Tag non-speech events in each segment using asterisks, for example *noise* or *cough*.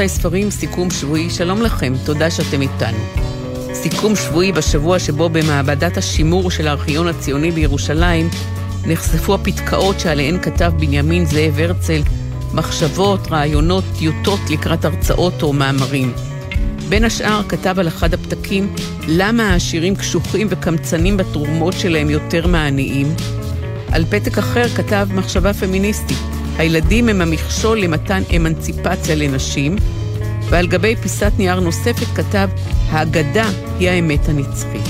רבותיי ספרים, סיכום שבועי, שלום לכם, תודה שאתם איתנו. סיכום שבועי בשבוע שבו במעבדת השימור של הארכיון הציוני בירושלים נחשפו הפתקאות שעליהן כתב בנימין זאב הרצל, מחשבות, רעיונות, טיוטות לקראת הרצאות או מאמרים. בין השאר כתב על אחד הפתקים למה העשירים קשוחים וקמצנים בתרומות שלהם יותר מהעניים. על פתק אחר כתב מחשבה פמיניסטית, הילדים הם המכשול למתן אמנציפציה לנשים, ועל גבי פיסת נייר נוספת כתב, האגדה היא האמת הנצחית.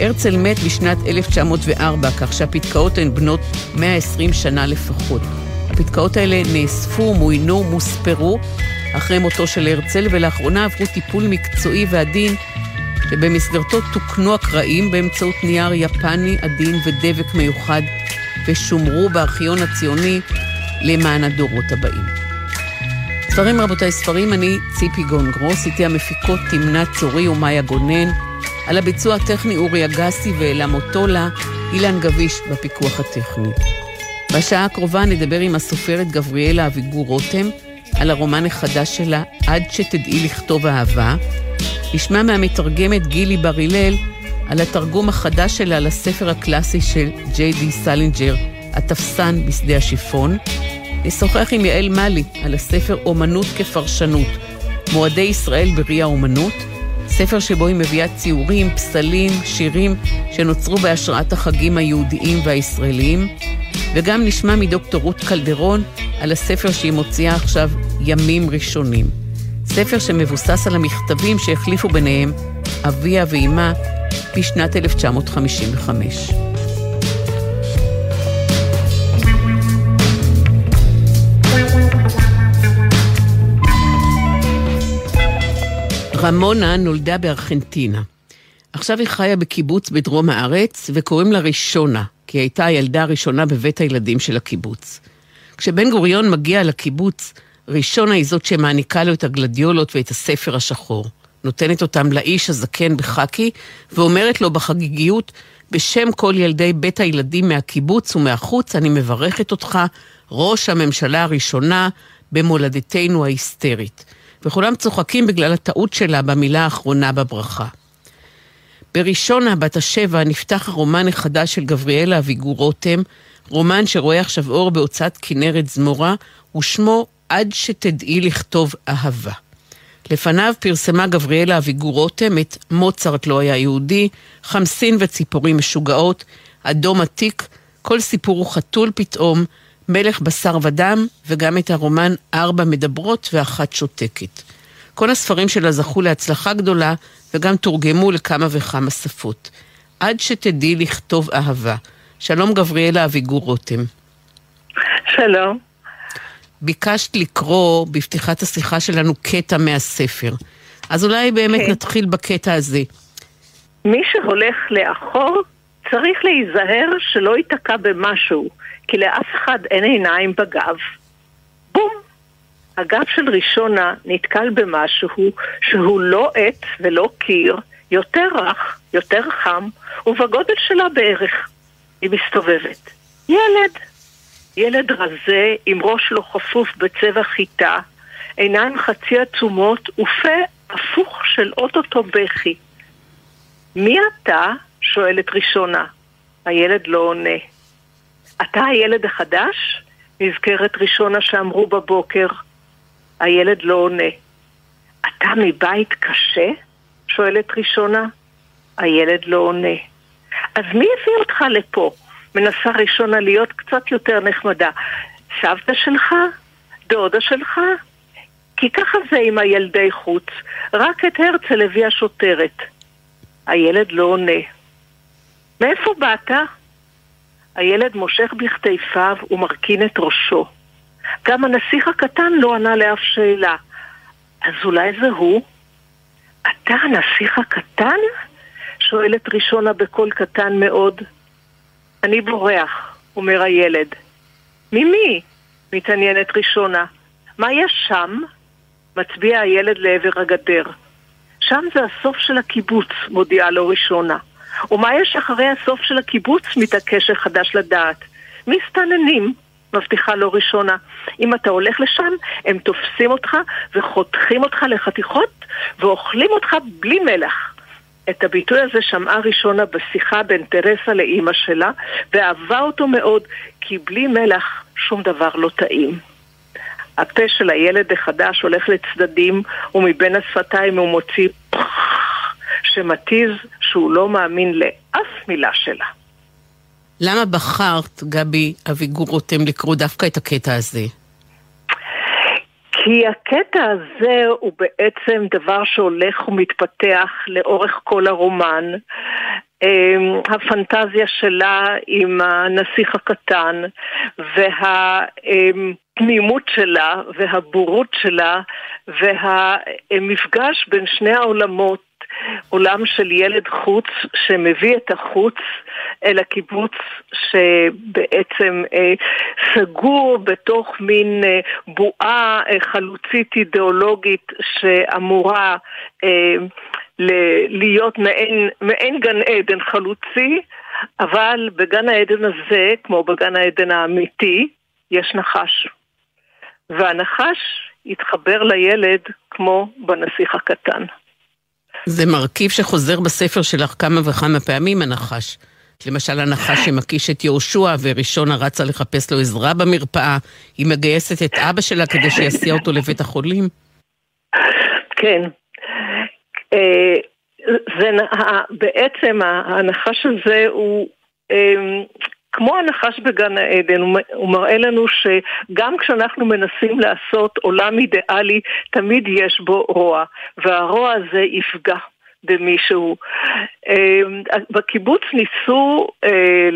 הרצל מת בשנת 1904, כך שהפתקאות הן בנות 120 שנה לפחות. הפתקאות האלה נאספו, מוינו, מוספרו, אחרי מותו של הרצל, ולאחרונה עברו טיפול מקצועי ועדין, שבמסגרתו תוקנו הקרעים באמצעות נייר יפני עדין ודבק מיוחד, ושומרו בארכיון הציוני למען הדורות הבאים. ספרים רבותיי, ספרים, אני ציפי גונגרוס, איתי המפיקות תמנת צורי ומאיה גונן, על הביצוע הטכני אורי אגסי ואלה מוטולה, אילן גביש בפיקוח הטכני. בשעה הקרובה נדבר עם הסופרת גבריאלה אביגור רותם על הרומן החדש שלה, עד שתדעי לכתוב אהבה. נשמע מהמתרגמת גילי בר הלל על התרגום החדש שלה לספר הקלאסי של ג'יי די סלינג'ר, התפסן בשדה השיפון. נשוחח עם יעל מאלי על הספר אומנות כפרשנות, מועדי ישראל בראי האמנות, ספר שבו היא מביאה ציורים, פסלים, שירים שנוצרו בהשראת החגים היהודיים והישראליים, וגם נשמע מדוקטור רות קלדרון על הספר שהיא מוציאה עכשיו, ימים ראשונים. ספר שמבוסס על המכתבים שהחליפו ביניהם אביה ואימה בשנת 1955. רמונה נולדה בארגנטינה. עכשיו היא חיה בקיבוץ בדרום הארץ, וקוראים לה ראשונה, כי היא הייתה הילדה הראשונה בבית הילדים של הקיבוץ. כשבן גוריון מגיע לקיבוץ, ראשונה היא זאת שמעניקה לו את הגלדיולות ואת הספר השחור. נותנת אותם לאיש הזקן בחאקי, ואומרת לו בחגיגיות, בשם כל ילדי בית הילדים מהקיבוץ ומהחוץ, אני מברכת אותך, ראש הממשלה הראשונה במולדתנו ההיסטרית. וכולם צוחקים בגלל הטעות שלה במילה האחרונה בברכה. בראשונה, בת השבע, נפתח הרומן החדש של גבריאלה אביגור רותם, רומן שרואה עכשיו אור בהוצאת כנרת זמורה, ושמו עד שתדעי לכתוב אהבה. לפניו פרסמה גבריאלה אביגור רותם את מוצרט לא היה יהודי, חמסין וציפורים משוגעות, אדום עתיק, כל סיפור הוא חתול פתאום, מלך בשר ודם, וגם את הרומן ארבע מדברות ואחת שותקת. כל הספרים שלה זכו להצלחה גדולה, וגם תורגמו לכמה וכמה שפות. עד שתדעי לכתוב אהבה. שלום גבריאלה אביגור רותם. שלום. ביקשת לקרוא בפתיחת השיחה שלנו קטע מהספר. אז אולי באמת. כן. נתחיל בקטע הזה. מי שהולך לאחור צריך להיזהר שלא ייתקע במשהו, כי לאף אחד אין עיניים בגב. בום! הגב של ראשונה נתקל במשהו שהוא לא עט ולא קיר, יותר רך, יותר חם, ובגודל שלה בערך. היא מסתובבת. ילד. ילד רזה עם ראש לא חפוף בצבע חיטה, עיניים חצי עצומות ופה הפוך של אוטוטו בכי. מי אתה? שואלת ראשונה. הילד לא עונה. אתה הילד החדש? נזכרת ראשונה שאמרו בבוקר. הילד לא עונה. אתה מבית קשה? שואלת ראשונה. הילד לא עונה. אז מי הביא אותך לפה? מנסה ראשונה להיות קצת יותר נחמדה. סבתא שלך? דודה שלך? כי ככה זה עם הילדי חוץ. רק את הרצל הביאה שוטרת. הילד לא עונה. מאיפה באת? הילד מושך בכתפיו ומרכין את ראשו. גם הנסיך הקטן לא ענה לאף שאלה. אז אולי זה הוא? אתה הנסיך הקטן? שואלת ראשונה בקול קטן מאוד. אני בורח, אומר הילד. ממי? מתעניינת ראשונה. מה יש שם? מצביע הילד לעבר הגדר. שם זה הסוף של הקיבוץ, מודיעה לו ראשונה. ומה יש אחרי הסוף של הקיבוץ? מתעקש החדש לדעת. מסתננים. מבטיחה לא ראשונה. אם אתה הולך לשם, הם תופסים אותך וחותכים אותך לחתיכות ואוכלים אותך בלי מלח. את הביטוי הזה שמעה ראשונה בשיחה בין תרסה לאימא שלה, ואהבה אותו מאוד, כי בלי מלח שום דבר לא טעים. הפה של הילד החדש הולך לצדדים, ומבין השפתיים הוא מוציא פח שמתיז שהוא לא מאמין לאף מילה שלה. למה בחרת, גבי אביגור רותם, לקרוא דווקא את הקטע הזה? כי הקטע הזה הוא בעצם דבר שהולך ומתפתח לאורך כל הרומן. אמ, הפנטזיה שלה עם הנסיך הקטן והתמימות שלה והבורות שלה והמפגש בין שני העולמות עולם של ילד חוץ שמביא את החוץ אל הקיבוץ שבעצם אה, סגור בתוך מין אה, בועה אה, חלוצית אידיאולוגית שאמורה אה, ל- להיות מעין, מעין גן עדן חלוצי, אבל בגן העדן הזה, כמו בגן העדן האמיתי, יש נחש. והנחש יתחבר לילד כמו בנסיך הקטן. זה מרכיב שחוזר בספר שלך כמה וכמה פעמים, הנחש. למשל, הנחש שמקיש את יהושע, וראשונה רצה לחפש לו עזרה במרפאה, היא מגייסת את אבא שלה כדי שיסיע אותו לבית החולים. כן. אה, זה, בעצם הנחש הזה הוא אמ, כמו הנחש בגן העדן, הוא מראה לנו שגם כשאנחנו מנסים לעשות עולם אידיאלי, תמיד יש בו רוע, והרוע הזה יפגע. במישהו. אמ, בקיבוץ ניסו אה,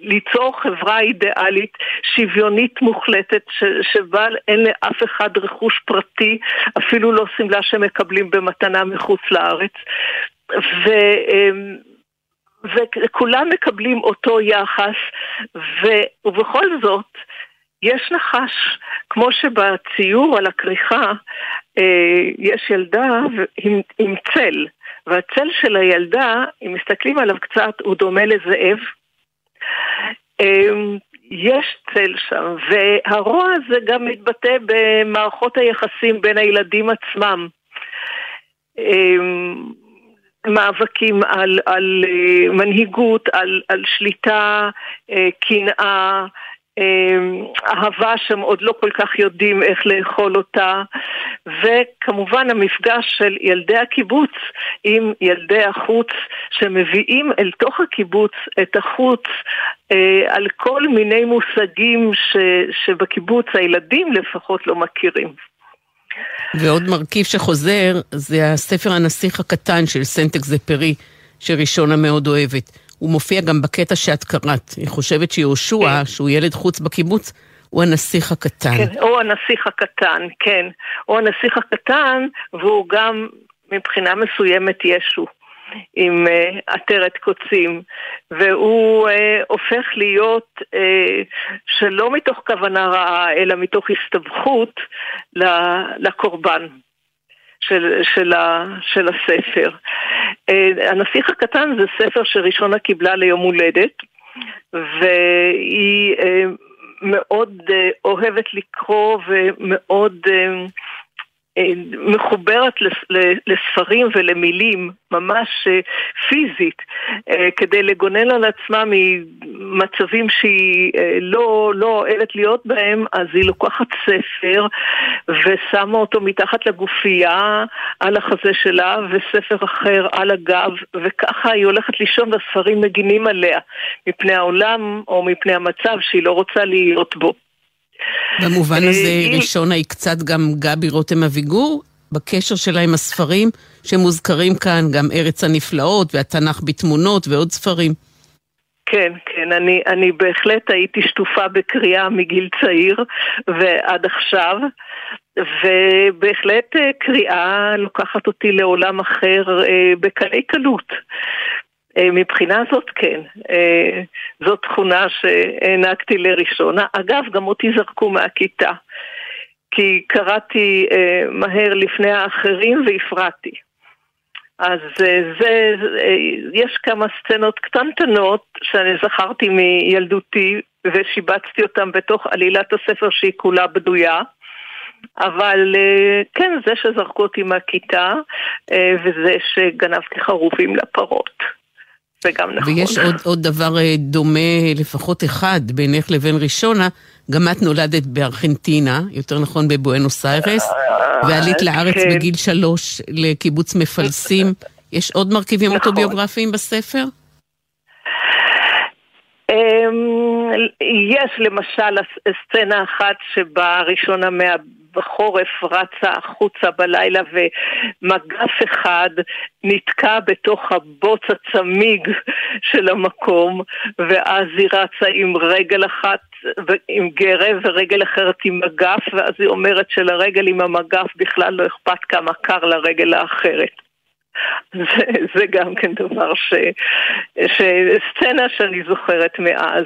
ליצור חברה אידיאלית, שוויונית מוחלטת, שבה אין לאף אחד רכוש פרטי, אפילו לא שמלה שמקבלים במתנה מחוץ לארץ. ו... וכולם מקבלים אותו יחס, ו, ובכל זאת, יש נחש, כמו שבציור על הכריכה אה, יש ילדה עם, עם צל, והצל של הילדה, אם מסתכלים עליו קצת, הוא דומה לזאב. אה, יש צל שם, והרוע הזה גם מתבטא במערכות היחסים בין הילדים עצמם. אה, מאבקים על, על uh, מנהיגות, על, על שליטה, uh, קנאה, uh, אהבה שהם עוד לא כל כך יודעים איך לאכול אותה, וכמובן המפגש של ילדי הקיבוץ עם ילדי החוץ, שמביאים אל תוך הקיבוץ את החוץ uh, על כל מיני מושגים ש, שבקיבוץ הילדים לפחות לא מכירים. ועוד מרכיב שחוזר זה הספר הנסיך הקטן של סנט אקזפרי, שראשונה מאוד אוהבת. הוא מופיע גם בקטע שאת קראת. היא חושבת שיהושע, כן. שהוא ילד חוץ בקיבוץ, הוא הנסיך הקטן. כן, הוא הנסיך הקטן, כן. הוא הנסיך הקטן, והוא גם מבחינה מסוימת ישו. עם uh, עטרת קוצים, והוא uh, הופך להיות uh, שלא מתוך כוונה רעה, אלא מתוך הסתבכות לקורבן. של, של, ה, של הספר. הנסיך הקטן זה ספר שראשונה קיבלה ליום הולדת, והיא מאוד אוהבת לקרוא ומאוד אה, מחוברת לספרים ולמילים ממש אה, פיזית אה, כדי לגונן על עצמה ממצבים שהיא לא, לא אוהבת להיות בהם אז היא לוקחת ספר ושמה אותו מתחת לגופייה על החזה שלה וספר אחר על הגב וככה היא הולכת לישון והספרים מגינים עליה מפני העולם או מפני המצב שהיא לא רוצה להיות בו. במובן הזה ראשונה היא קצת גם גבי רותם אביגור, בקשר שלה עם הספרים שמוזכרים כאן, גם ארץ הנפלאות והתנ"ך בתמונות ועוד ספרים. כן, כן, אני, אני בהחלט הייתי שטופה בקריאה מגיל צעיר ועד עכשיו, ובהחלט אה, קריאה לוקחת אותי לעולם אחר אה, בקלי קלות. אה, מבחינה זאת כן, אה, זאת תכונה שהענקתי לראשונה. אגב, גם אותי זרקו מהכיתה, כי קראתי אה, מהר לפני האחרים והפרעתי. אז זה, יש כמה סצנות קטנטנות שאני זכרתי מילדותי, ושיבצתי אותם בתוך עלילת הספר שהיא כולה בדויה. אבל כן, זה שזרקו אותי מהכיתה, וזה שגנבתי חרובים לפרות. זה גם נכון. ויש עוד, עוד דבר אה, דומה, לפחות אחד, בינך לבין ראשונה, גם את נולדת בארגנטינה, יותר נכון בבואנוס איירס, ועלית לארץ כן. בגיל שלוש לקיבוץ מפלסים. *laughs* יש עוד מרכיבים נכון. אוטוביוגרפיים בספר? אמ, יש למשל סצנה אחת שבה ראשונה. בחורף רצה החוצה בלילה ומגף אחד נתקע בתוך הבוץ הצמיג של המקום ואז היא רצה עם רגל אחת עם גרב ורגל אחרת עם מגף ואז היא אומרת שלרגל עם המגף בכלל לא אכפת כמה קר לרגל האחרת. *laughs* זה, זה גם כן דבר ש... סצנה שאני זוכרת מאז.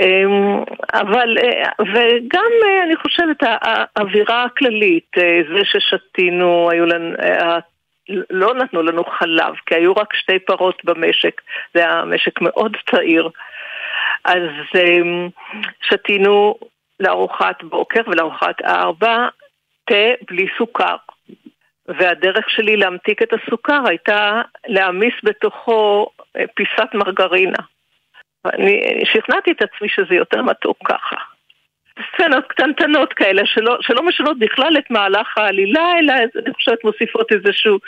אמ, אבל, וגם אני חושבת האווירה הכללית, זה ששתינו, היו לנו... לא נתנו לנו חלב, כי היו רק שתי פרות במשק, זה היה משק מאוד צעיר. אז אמ, שתינו לארוחת בוקר ולארוחת ארבע תה בלי סוכר. והדרך שלי להמתיק את הסוכר הייתה להעמיס בתוכו אה, פיסת מרגרינה. אני שכנעתי את עצמי שזה יותר מתוק ככה. סצנות קטנטנות כאלה שלא, שלא משנות בכלל את מהלך העלילה, אלא אני חושבת מוסיפות איזשהו,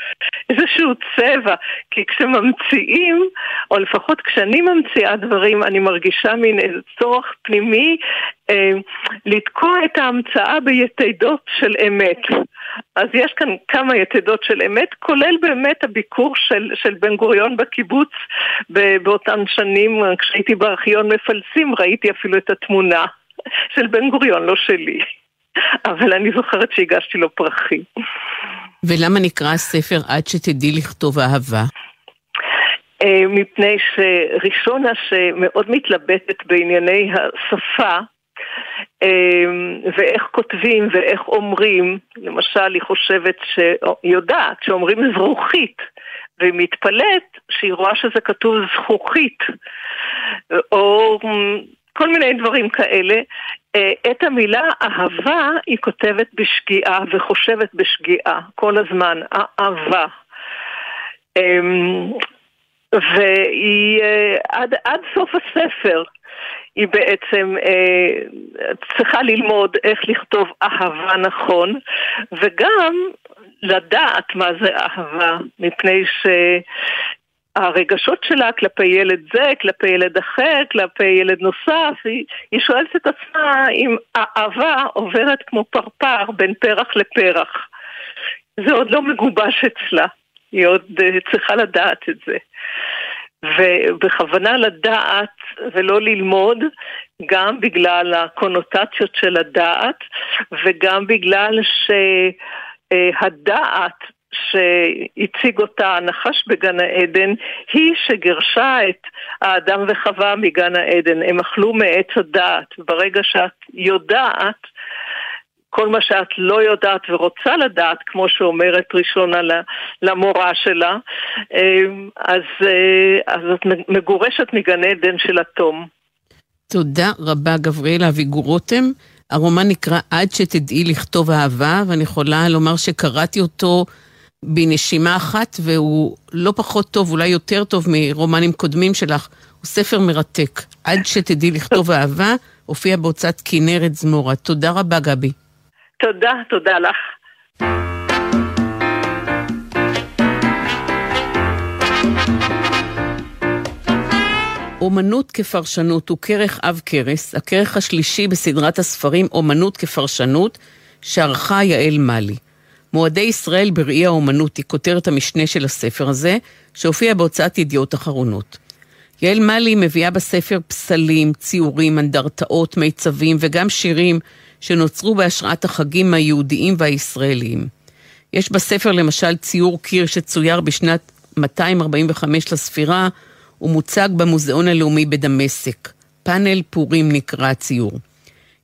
איזשהו צבע. כי כשממציאים, או לפחות כשאני ממציאה דברים, אני מרגישה מין איזה צורך פנימי אה, לתקוע את ההמצאה ביתדות של אמת. אז יש כאן כמה יתדות של אמת, כולל באמת הביקור של, של בן גוריון בקיבוץ באותן שנים, כשהייתי בארכיון מפלסים, ראיתי אפילו את התמונה. *laughs* של בן גוריון, לא שלי. אבל אני זוכרת שהגשתי לו פרחים. ולמה נקרא הספר עד שתדעי לכתוב אהבה? אה, מפני שראשונה שמאוד מתלבטת בענייני השפה, אה, ואיך כותבים ואיך אומרים, למשל היא חושבת, היא יודעת שאומרים זרוחית, והיא מתפלאת שהיא רואה שזה כתוב זכוכית, או כל מיני דברים כאלה. אה, את המילה אהבה היא כותבת בשגיאה וחושבת בשגיאה כל הזמן, אהבה. אמ, והיא אה, עד, עד סוף הספר היא בעצם אה, צריכה ללמוד איך לכתוב אהבה נכון וגם לדעת מה זה אהבה מפני ש... הרגשות שלה כלפי ילד זה, כלפי ילד אחר, כלפי ילד נוסף, היא, היא שואלת את עצמה אם האהבה עוברת כמו פרפר בין פרח לפרח. זה עוד לא מגובש אצלה, היא עוד uh, צריכה לדעת את זה. ובכוונה לדעת ולא ללמוד, גם בגלל הקונוטציות של הדעת וגם בגלל שהדעת שהציג אותה הנחש בגן העדן, היא שגירשה את האדם וחווה מגן העדן. הם אכלו מעץ הדעת. ברגע שאת יודעת, כל מה שאת לא יודעת ורוצה לדעת, כמו שאומרת ראשונה למורה שלה, אז, אז את מגורשת מגן עדן של התום. תודה רבה, גבריאלה אביגור רותם. הרומן נקרא עד שתדעי לכתוב אהבה, ואני יכולה לומר שקראתי אותו בנשימה אחת, והוא לא פחות טוב, אולי יותר טוב מרומנים קודמים שלך. הוא ספר מרתק. עד שתדעי לכתוב אהבה, הופיע בהוצאת כנרת זמורה. תודה רבה, גבי. תודה, תודה לך. אומנות כפרשנות הוא כרך אב כרס, הכרך השלישי בסדרת הספרים אומנות כפרשנות, שערכה יעל מאלי. מועדי ישראל בראי האומנות היא כותרת המשנה של הספר הזה, שהופיע בהוצאת ידיעות אחרונות. יעל מאלי מביאה בספר פסלים, ציורים, אנדרטאות, מיצבים וגם שירים שנוצרו בהשראת החגים היהודיים והישראליים. יש בספר למשל ציור קיר שצויר בשנת 245 לספירה ומוצג במוזיאון הלאומי בדמשק. פאנל פורים נקרא הציור.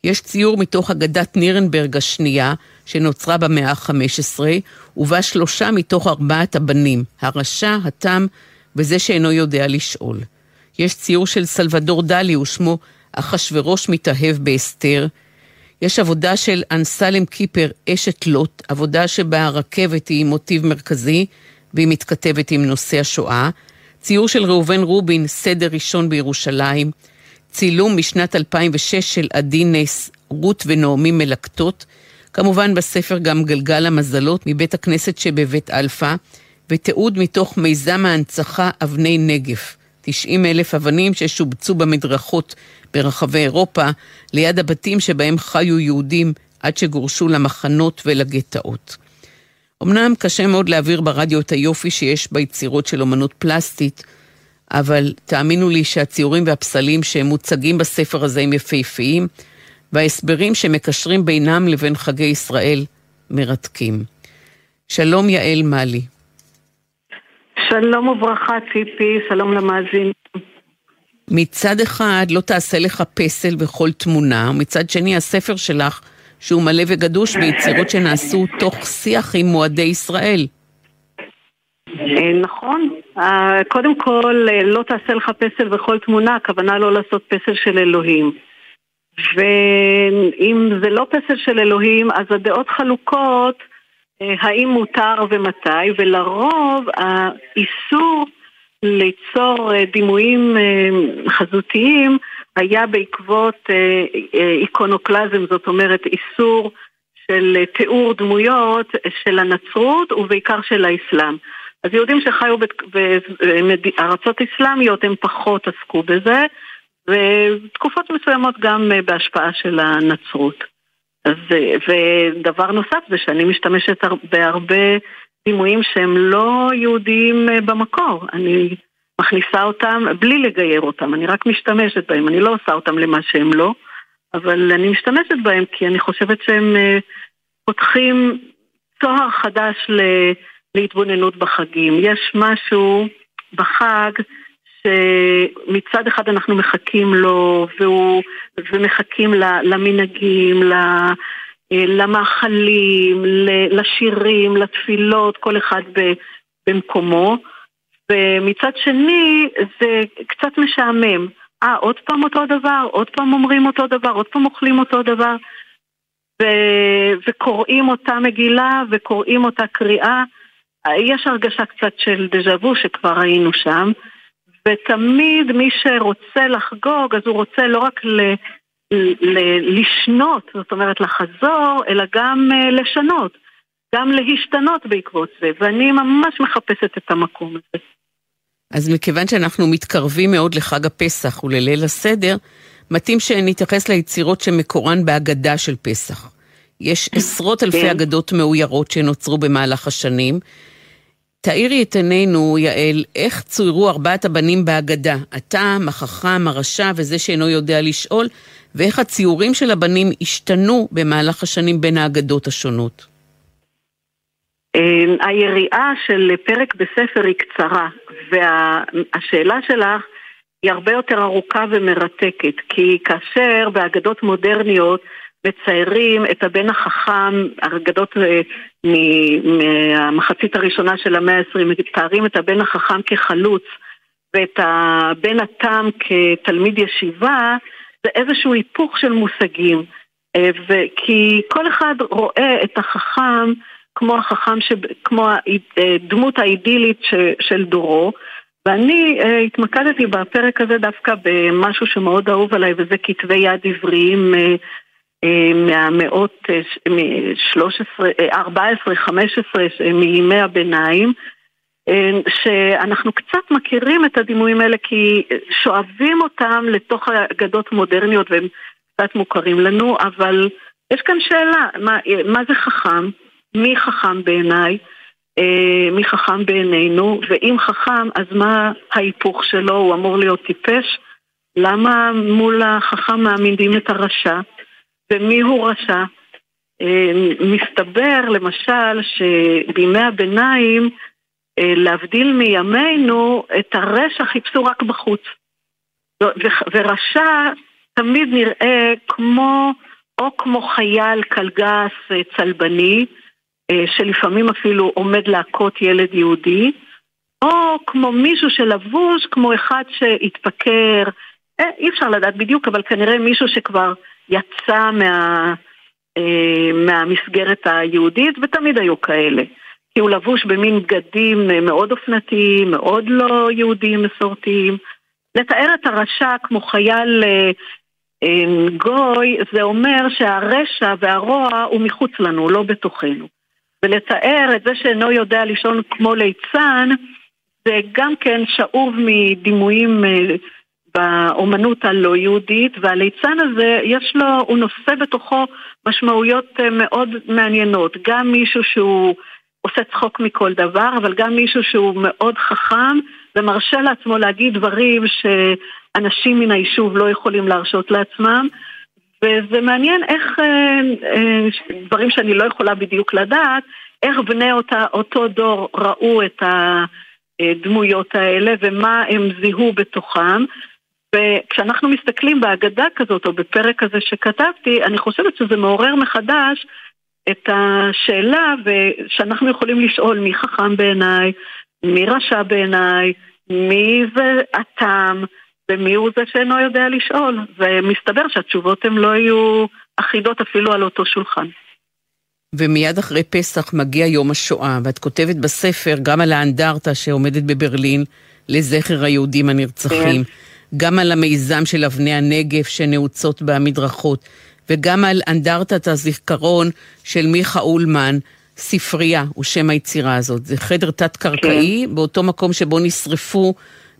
יש ציור מתוך אגדת נירנברג השנייה, שנוצרה במאה ה-15, ובה שלושה מתוך ארבעת הבנים, הרשע, התם וזה שאינו יודע לשאול. יש ציור של סלבדור דלי, ושמו אחשורוש מתאהב באסתר. יש עבודה של אנסלם קיפר, אשת לוט, עבודה שבה הרכבת היא מוטיב מרכזי, והיא מתכתבת עם נושא השואה. ציור של ראובן רובין, סדר ראשון בירושלים. צילום משנת 2006 של עדי נס, רות ונעמי מלקטות. כמובן בספר גם גלגל המזלות מבית הכנסת שבבית אלפא, ותיעוד מתוך מיזם ההנצחה אבני נגף. 90 אלף אבנים ששובצו במדרכות ברחבי אירופה, ליד הבתים שבהם חיו יהודים עד שגורשו למחנות ולגטאות. אמנם קשה מאוד להעביר ברדיו את היופי שיש ביצירות של אומנות פלסטית, אבל תאמינו לי שהציורים והפסלים שמוצגים בספר הזה הם יפהפיים, וההסברים שמקשרים בינם לבין חגי ישראל מרתקים. שלום יעל מאלי. שלום וברכה ציפי, שלום למאזין. מצד אחד לא תעשה לך פסל בכל תמונה, ומצד שני הספר שלך, שהוא מלא וגדוש ביצירות שנעשו תוך שיח עם מועדי ישראל. אה, נכון. אה, קודם כל, אה, לא תעשה לך פסל בכל תמונה, הכוונה לא לעשות פסל של אלוהים. ואם זה לא פסל של אלוהים, אז הדעות חלוקות האם מותר ומתי, ולרוב האיסור ליצור דימויים חזותיים היה בעקבות איקונוקלזם, זאת אומרת איסור של תיאור דמויות של הנצרות ובעיקר של האסלאם. אז יהודים שחיו בארצות אסלאמיות הם פחות עסקו בזה, ותקופות מסוימות גם אה, בהשפעה של הנצרות. אז, אה, ודבר נוסף זה שאני משתמשת בהרבה דימויים שהם לא יהודיים אה, במקור. אני מכניסה אותם בלי לגייר אותם, אני רק משתמשת בהם, אני לא עושה אותם למה שהם לא, אבל אני משתמשת בהם כי אני חושבת שהם פותחים צוהר חדש. להתבוננות בחגים. יש משהו בחג שמצד אחד אנחנו מחכים לו והוא, ומחכים למנהגים, למאכלים, לשירים, לתפילות, כל אחד במקומו. ומצד שני זה קצת משעמם. אה, עוד פעם אותו דבר, עוד פעם אומרים אותו דבר, עוד פעם אוכלים אותו דבר. ו- וקוראים אותה מגילה וקוראים אותה קריאה. יש הרגשה קצת של דז'ה וו שכבר היינו שם, ותמיד מי שרוצה לחגוג, אז הוא רוצה לא רק ל... ל- לשנות, זאת אומרת לחזור, אלא גם uh, לשנות, גם להשתנות בעקבות זה, ואני ממש מחפשת את המקום הזה. אז מכיוון שאנחנו מתקרבים מאוד לחג הפסח ולליל הסדר, מתאים שנתייחס ליצירות שמקורן בהגדה של פסח. יש עשרות אלפי כן. אגדות מאוירות שנוצרו במהלך השנים, תאירי את עינינו, יעל, איך צוירו ארבעת הבנים בהגדה, התם, החכם, הרשע וזה שאינו יודע לשאול, ואיך הציורים של הבנים השתנו במהלך השנים בין האגדות השונות. אמ, היריעה של פרק בספר היא קצרה, והשאלה שלך היא הרבה יותר ארוכה ומרתקת, כי כאשר באגדות מודרניות מציירים את הבן החכם, אגדות אה, מהמחצית הראשונה של המאה ה-20, מתארים את הבן החכם כחלוץ ואת הבן התם כתלמיד ישיבה, זה איזשהו היפוך של מושגים. אה, כי כל אחד רואה את החכם כמו החכם, ש... כמו הדמות האידילית ש... של דורו, ואני uh, התמקדתי בפרק הזה דווקא במשהו שמאוד אהוב עליי, וזה כתבי יד עבריים uh, אה, מהמאות 13, 14, 15 מימי הביניים, אה, שאנחנו קצת מכירים את הדימויים האלה כי שואבים אותם לתוך אגדות מודרניות והם קצת מוכרים לנו, אבל יש כאן שאלה, מה, מה זה חכם? מי חכם בעיניי? אה, מי חכם בעינינו? ואם חכם, אז מה ההיפוך שלו? הוא אמור להיות טיפש? למה מול החכם מעמידים את הרשע? ומי הוא רשע. אה, מסתבר למשל שבימי הביניים, אה, להבדיל מימינו, את הרשע חיפשו רק בחוץ. ורשע תמיד נראה כמו, או כמו חייל קלגס אה, צלבני, שלפעמים אפילו עומד להכות ילד יהודי, או כמו מישהו שלבוש כמו אחד שהתפקר, אה, אי אפשר לדעת בדיוק, אבל כנראה מישהו שכבר יצא מה, אה, מהמסגרת היהודית, ותמיד היו כאלה. כי הוא לבוש במין בגדים מאוד אופנתיים, מאוד לא יהודיים מסורתיים. לתאר את הרשע כמו חייל אה, אה, גוי, זה אומר שהרשע והרוע הוא מחוץ לנו, לא בתוכנו. ולתאר את זה שאינו יודע לישון כמו ליצן, זה גם כן שאוב מדימויים באומנות הלא יהודית, והליצן הזה, יש לו, הוא נושא בתוכו משמעויות אה, מאוד מעניינות. גם מישהו שהוא עושה צחוק מכל דבר, אבל גם מישהו שהוא מאוד חכם ומרשה לעצמו להגיד דברים שאנשים מן היישוב לא יכולים להרשות לעצמם. וזה מעניין איך, אה, אה, דברים שאני לא יכולה בדיוק לדעת, איך בני אותה, אותו דור ראו את הדמויות האלה ומה הם זיהו בתוכם. וכשאנחנו מסתכלים בהגדה כזאת, או בפרק הזה שכתבתי, אני חושבת שזה מעורר מחדש את השאלה שאנחנו יכולים לשאול מי חכם בעיניי, מי רשע בעיניי, מי זה הטעם ומי הוא זה שאינו יודע לשאול. ומסתבר שהתשובות הן לא יהיו אחידות אפילו על אותו שולחן. ומיד אחרי פסח מגיע יום השואה, ואת כותבת בספר גם על האנדרטה שעומדת בברלין לזכר היהודים הנרצחים, כן. גם על המיזם של אבני הנגב שנעוצות במדרכות, וגם על אנדרטת הזיכרון של מיכה אולמן, ספרייה הוא שם היצירה הזאת. זה חדר תת-קרקעי, כן. באותו מקום שבו נשרפו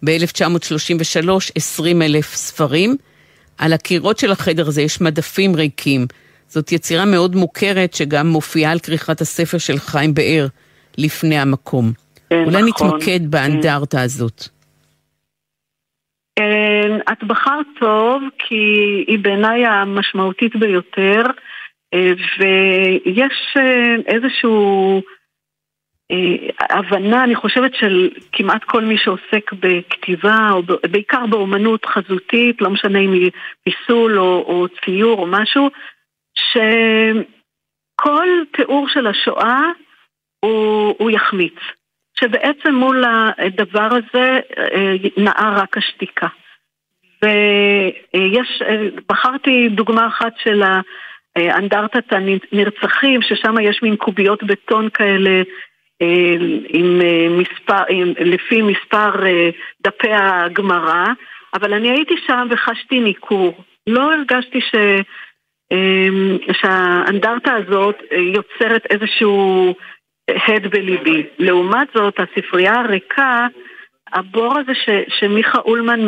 ב-1933 20 אלף ספרים. על הקירות של החדר הזה יש מדפים ריקים. זאת יצירה מאוד מוכרת שגם מופיעה על כריכת הספר של חיים באר לפני המקום. כן, אולי נכון. נתמקד באנדרטה הזאת. כן, את בחרת טוב, כי היא בעיניי המשמעותית ביותר, אה, ויש אה, איזשהו אה, הבנה, אני חושבת, של כמעט כל מי שעוסק בכתיבה, או בעיקר באומנות חזותית, לא משנה אם היא פיסול או, או ציור או משהו, שכל תיאור של השואה הוא, הוא יחמיץ. שבעצם מול הדבר הזה נעה רק השתיקה. ויש, בחרתי דוגמה אחת של האנדרטת הנרצחים, ששם יש מין קוביות בטון כאלה עם מספר, עם, לפי מספר דפי הגמרא, אבל אני הייתי שם וחשתי ניכור. לא הרגשתי ש... שהאנדרטה הזאת יוצרת איזשהו הד בליבי. לעומת זאת, הספרייה הריקה, הבור הזה ש, שמיכה אולמן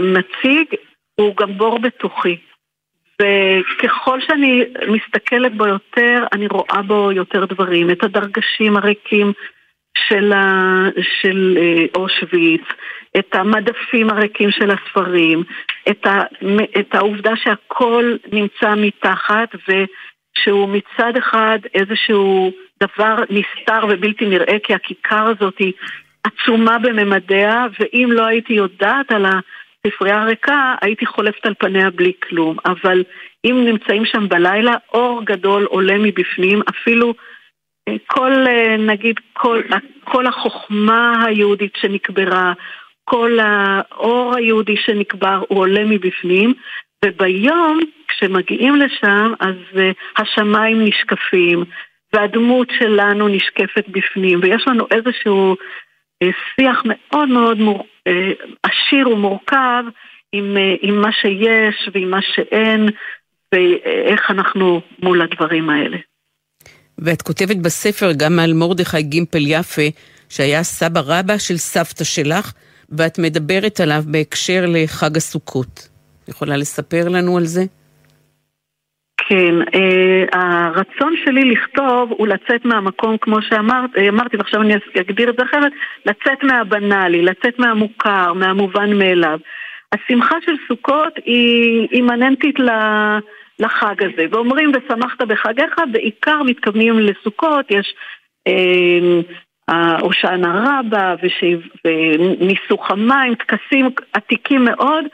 מציג, הוא גם בור בתוכי. וככל שאני מסתכלת בו יותר, אני רואה בו יותר דברים. את הדרגשים הריקים של, ה... של אה, אושוויץ, את המדפים הריקים של הספרים, את, ה... את העובדה שהכל נמצא מתחת ושהוא מצד אחד איזשהו דבר נסתר ובלתי נראה כי הכיכר הזאת היא עצומה בממדיה ואם לא הייתי יודעת על הספרייה הריקה הייתי חולפת על פניה בלי כלום. אבל אם נמצאים שם בלילה אור גדול עולה מבפנים אפילו אה, כל אה, נגיד כל, כל החוכמה היהודית שנקברה כל האור היהודי שנקבר הוא עולה מבפנים וביום כשמגיעים לשם אז uh, השמיים נשקפים והדמות שלנו נשקפת בפנים, ויש לנו איזשהו אה, שיח מאוד מאוד מור... אה, עשיר ומורכב עם, אה, עם מה שיש ועם מה שאין, ואיך אנחנו מול הדברים האלה. ואת כותבת בספר גם על מרדכי גימפל יפה, שהיה סבא רבא של סבתא שלך, ואת מדברת עליו בהקשר לחג הסוכות. יכולה לספר לנו על זה? כן, אה, הרצון שלי לכתוב הוא לצאת מהמקום, כמו שאמרתי, אה, ועכשיו אני אגדיר את זה אחרת, לצאת מהבנאלי, לצאת מהמוכר, מהמובן מאליו. השמחה של סוכות היא אימננטית לחג הזה, ואומרים ושמחת בחגיך, בעיקר מתכוונים לסוכות, יש אה, הושענא רבה וניסוך המים, טקסים עתיקים מאוד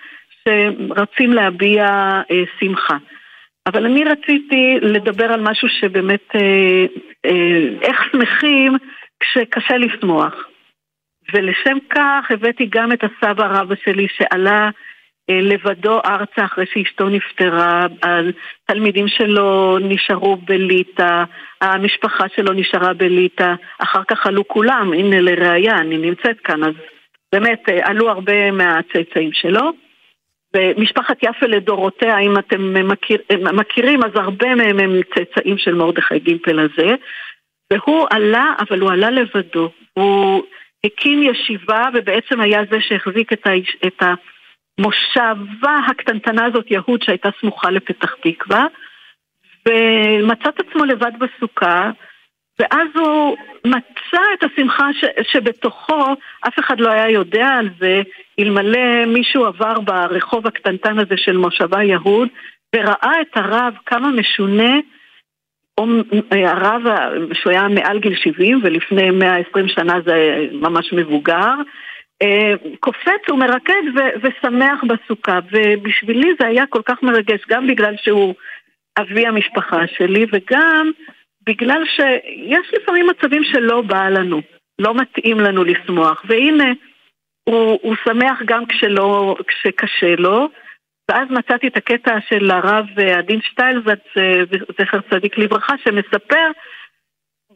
שרצים להביע אה, שמחה. אבל אני רציתי לדבר על משהו שבאמת, אה, אה, איך שמחים כשקשה לשמוח. ולשם כך הבאתי גם את הסבא רבא שלי שעלה אה, לבדו ארצה אחרי שאשתו נפטרה, התלמידים שלו נשארו בליטא, המשפחה שלו נשארה בליטא, אחר כך עלו כולם, הנה לראיה, אני נמצאת כאן, אז באמת עלו הרבה מהצאצאים שלו. ומשפחת יפה לדורותיה, אם אתם מכיר, מכירים, אז הרבה מהם הם צאצאים של מרדכי גימפל הזה. והוא עלה, אבל הוא עלה לבדו. הוא הקים ישיבה, ובעצם היה זה שהחזיק את, האיש, את המושבה הקטנטנה הזאת, יהוד, שהייתה סמוכה לפתח תקווה, ומצא את עצמו לבד בסוכה, ואז הוא מצא את השמחה ש, שבתוכו, אף אחד לא היה יודע על זה, אלמלא מישהו עבר ברחוב הקטנטן הזה של מושבה יהוד, וראה את הרב כמה משונה, הרב שהוא היה מעל גיל 70 ולפני 120 שנה זה ממש מבוגר, אה, קופץ ומרקד ו- ושמח בסוכה, ובשבילי זה היה כל כך מרגש, גם בגלל שהוא אבי המשפחה שלי וגם בגלל שיש לפעמים מצבים שלא בא לנו, לא מתאים לנו לשמוח, והנה, הוא, הוא שמח גם כשלא, כשקשה לו, ואז מצאתי את הקטע של הרב עדין שטיילזץ, זכר צדיק לברכה, שמספר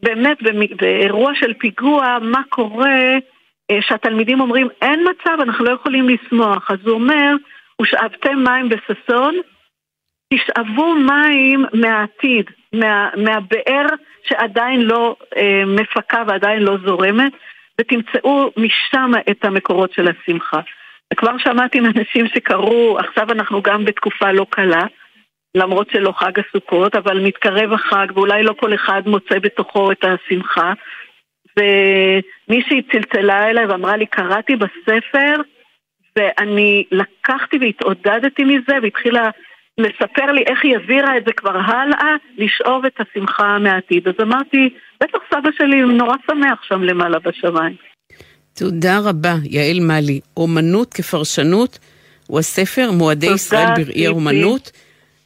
באמת באירוע של פיגוע מה קורה אה, שהתלמידים אומרים אין מצב, אנחנו לא יכולים לשמוח. אז הוא אומר, ושאבתם מים בששון, תשאבו מים מהעתיד, מה, מהבאר שעדיין לא אה, מפקה ועדיין לא זורמת, ותמצאו משם את המקורות של השמחה. וכבר שמעתי מאנשים שקראו, עכשיו אנחנו גם בתקופה לא קלה, למרות שלא חג הסוכות, אבל מתקרב החג, ואולי לא כל אחד מוצא בתוכו את השמחה. ומישהי צלצלה אליי ואמרה לי, קראתי בספר, ואני לקחתי והתעודדתי מזה, והתחילה לספר לי איך היא העבירה את זה כבר הלאה, לשאוב את השמחה מהעתיד. אז אמרתי, בטח סבא שלי נורא שמח שם למעלה בשמיים. תודה רבה, יעל מאלי. אומנות כפרשנות הוא הספר מועדי ישראל בראי האומנות,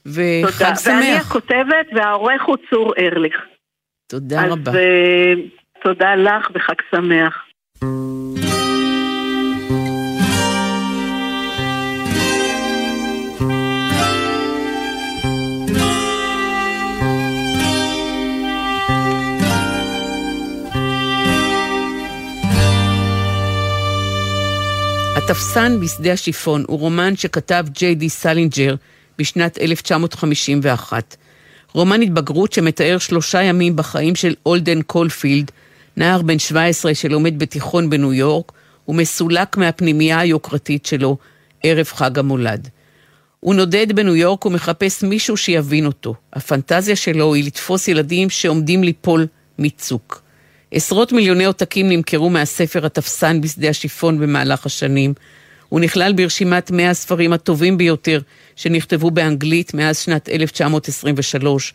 וחג שמח. ואני הכותבת והעורך הוא צור ארליך. תודה אז, רבה. אז uh, תודה לך וחג שמח. התפסן בשדה השיפון הוא רומן שכתב ג'יי די סלינג'ר בשנת 1951. רומן התבגרות שמתאר שלושה ימים בחיים של הולדן קולפילד, נער בן 17 שלומד בתיכון בניו יורק, ומסולק מהפנימייה היוקרתית שלו ערב חג המולד. הוא נודד בניו יורק ומחפש מישהו שיבין אותו. הפנטזיה שלו היא לתפוס ילדים שעומדים ליפול מצוק. עשרות מיליוני עותקים נמכרו מהספר התפסן בשדה השיפון במהלך השנים. הוא נכלל ברשימת 100 הספרים הטובים ביותר שנכתבו באנגלית מאז שנת 1923.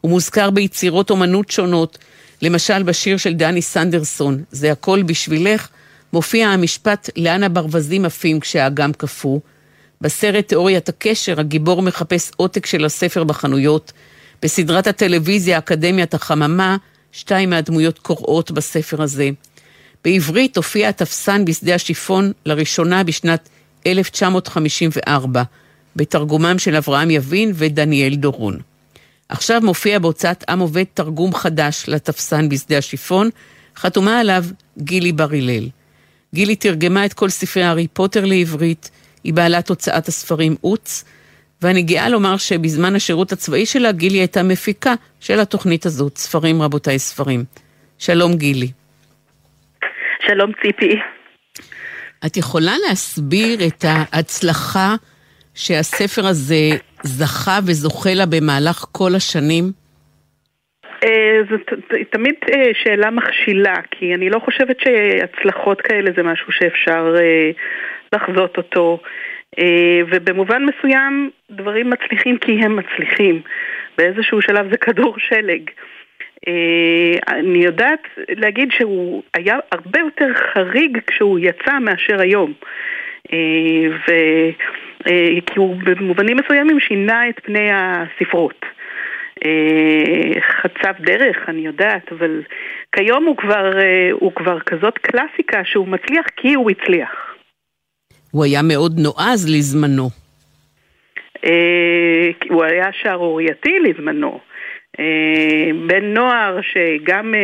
הוא מוזכר ביצירות אומנות שונות, למשל בשיר של דני סנדרסון, "זה הכל בשבילך", מופיע המשפט "לאן הברווזים עפים כשהאגם קפוא". בסרט תיאוריית הקשר, הגיבור מחפש עותק של הספר בחנויות. בסדרת הטלוויזיה אקדמיית החממה, שתיים מהדמויות קוראות בספר הזה. בעברית הופיע התפסן בשדה השיפון לראשונה בשנת 1954, בתרגומם של אברהם יבין ודניאל דורון. עכשיו מופיע בהוצאת עם עובד תרגום חדש לתפסן בשדה השיפון, חתומה עליו גילי בר הלל. גילי תרגמה את כל ספרי הארי פוטר לעברית, היא בעלת הוצאת הספרים עוץ, ואני גאה לומר שבזמן השירות הצבאי שלה גילי הייתה מפיקה של התוכנית הזאת, ספרים רבותיי ספרים. שלום גילי. שלום ציפי. את יכולה להסביר את ההצלחה שהספר הזה זכה וזוכה לה במהלך כל השנים? אה, זו תמיד אה, שאלה מכשילה, כי אני לא חושבת שהצלחות כאלה זה משהו שאפשר אה, לחזות אותו. אה, ובמובן מסוים דברים מצליחים כי הם מצליחים. באיזשהו שלב זה כדור שלג. אה, אני יודעת להגיד שהוא היה הרבה יותר חריג כשהוא יצא מאשר היום. אה, ו... כי הוא במובנים מסוימים שינה את פני הספרות. חצב דרך, אני יודעת, אבל כיום הוא כבר, הוא כבר כזאת קלאסיקה שהוא מצליח כי הוא הצליח. הוא היה מאוד נועז לזמנו. הוא היה שערורייתי לזמנו. בן נוער שגם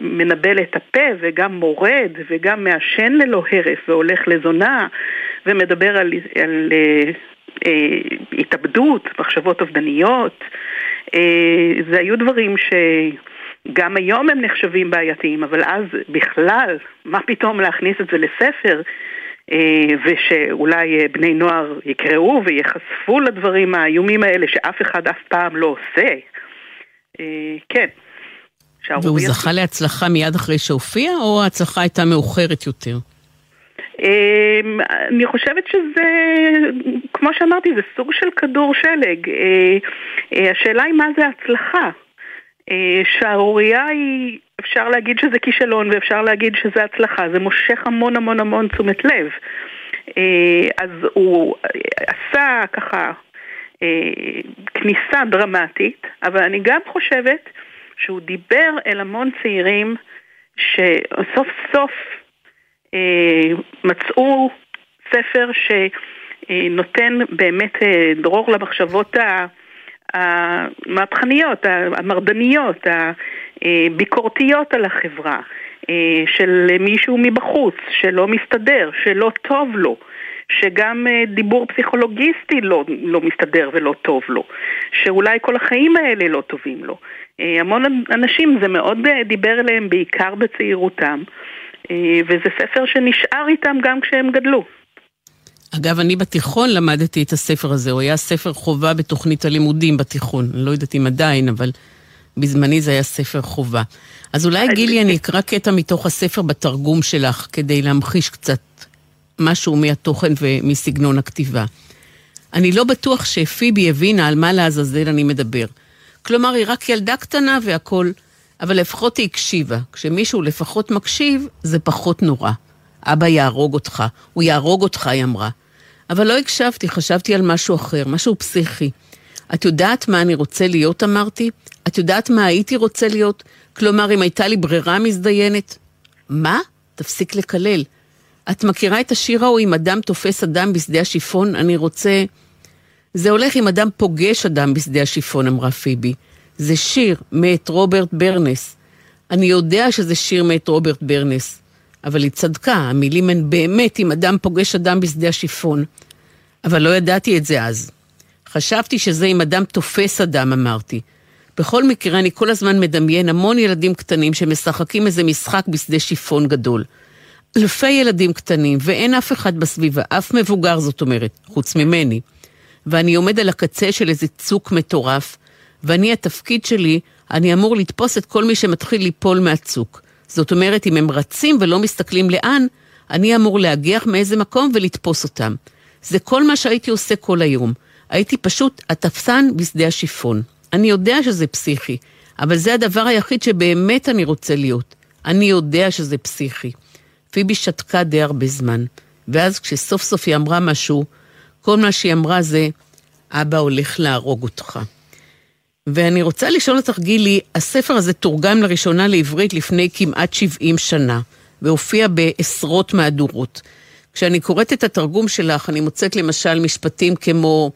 מנבל את הפה וגם מורד וגם מעשן ללא הרף והולך לזונה ומדבר על, על אה, אה, התאבדות, מחשבות אובדניות. אה, זה היו דברים שגם היום הם נחשבים בעייתיים, אבל אז בכלל, מה פתאום להכניס את זה לספר? אה, ושאולי בני נוער יקראו וייחשפו לדברים האיומים האלה שאף אחד אף פעם לא עושה. אה, כן. והוא זכה להצלחה מיד אחרי שהופיע, או ההצלחה הייתה מאוחרת יותר? אני חושבת שזה, כמו שאמרתי, זה סוג של כדור שלג. אה, אה, השאלה היא מה זה הצלחה. אה, שערורייה היא, אפשר להגיד שזה כישלון ואפשר להגיד שזה הצלחה, זה מושך המון המון המון תשומת לב. אז הוא עשה ככה כניסה דרמטית, אבל אני גם חושבת שהוא דיבר אל המון צעירים שסוף סוף אה, מצאו ספר שנותן באמת אה, דרור למחשבות המהפכניות, המרדניות, הביקורתיות על החברה, אה, של מישהו מבחוץ שלא מסתדר, שלא טוב לו. שגם דיבור פסיכולוגיסטי לא, לא מסתדר ולא טוב לו, שאולי כל החיים האלה לא טובים לו. המון אנשים, זה מאוד דיבר אליהם בעיקר בצעירותם, אה, וזה ספר שנשאר איתם גם כשהם גדלו. אגב, אני בתיכון למדתי את הספר הזה, הוא היה ספר חובה בתוכנית הלימודים בתיכון. אני לא יודעת אם עדיין, אבל בזמני זה היה ספר חובה. אז אולי, גילי, אני אקרא קטע מתוך הספר בתרגום שלך, כדי להמחיש קצת משהו מהתוכן ומסגנון הכתיבה. אני לא בטוח שפיבי הבינה על מה לעזאזל אני מדבר. כלומר, היא רק ילדה קטנה והכול אבל לפחות היא הקשיבה. כשמישהו לפחות מקשיב, זה פחות נורא. אבא יהרוג אותך, הוא יהרוג אותך, היא אמרה. אבל לא הקשבתי, חשבתי על משהו אחר, משהו פסיכי. את יודעת מה אני רוצה להיות, אמרתי? את יודעת מה הייתי רוצה להיות? כלומר, אם הייתה לי ברירה מזדיינת? מה? תפסיק לקלל. את מכירה את השיר ההוא, אם אדם תופס אדם בשדה השיפון, אני רוצה... זה הולך אם אדם פוגש אדם בשדה השיפון, אמרה פיבי. זה שיר מאת רוברט ברנס. אני יודע שזה שיר מאת רוברט ברנס, אבל היא צדקה, המילים הן באמת אם אדם פוגש אדם בשדה השיפון. אבל לא ידעתי את זה אז. חשבתי שזה אם אדם תופס אדם, אמרתי. בכל מקרה, אני כל הזמן מדמיין המון ילדים קטנים שמשחקים איזה משחק בשדה שיפון גדול. אלפי ילדים קטנים, ואין אף אחד בסביבה, אף מבוגר זאת אומרת, חוץ ממני. ואני עומד על הקצה של איזה צוק מטורף, ואני, התפקיד שלי, אני אמור לתפוס את כל מי שמתחיל ליפול מהצוק. זאת אומרת, אם הם רצים ולא מסתכלים לאן, אני אמור להגיח מאיזה מקום ולתפוס אותם. זה כל מה שהייתי עושה כל היום. הייתי פשוט התפסן בשדה השיפון. אני יודע שזה פסיכי, אבל זה הדבר היחיד שבאמת אני רוצה להיות. אני יודע שזה פסיכי. פיבי שתקה די הרבה זמן, ואז כשסוף סוף היא אמרה משהו, כל מה שהיא אמרה זה, אבא הולך להרוג אותך. ואני רוצה לשאול אותך, גילי, הספר הזה תורגם לראשונה לעברית לפני כמעט 70 שנה, והופיע בעשרות מהדורות. כשאני קוראת את התרגום שלך, אני מוצאת למשל משפטים כמו,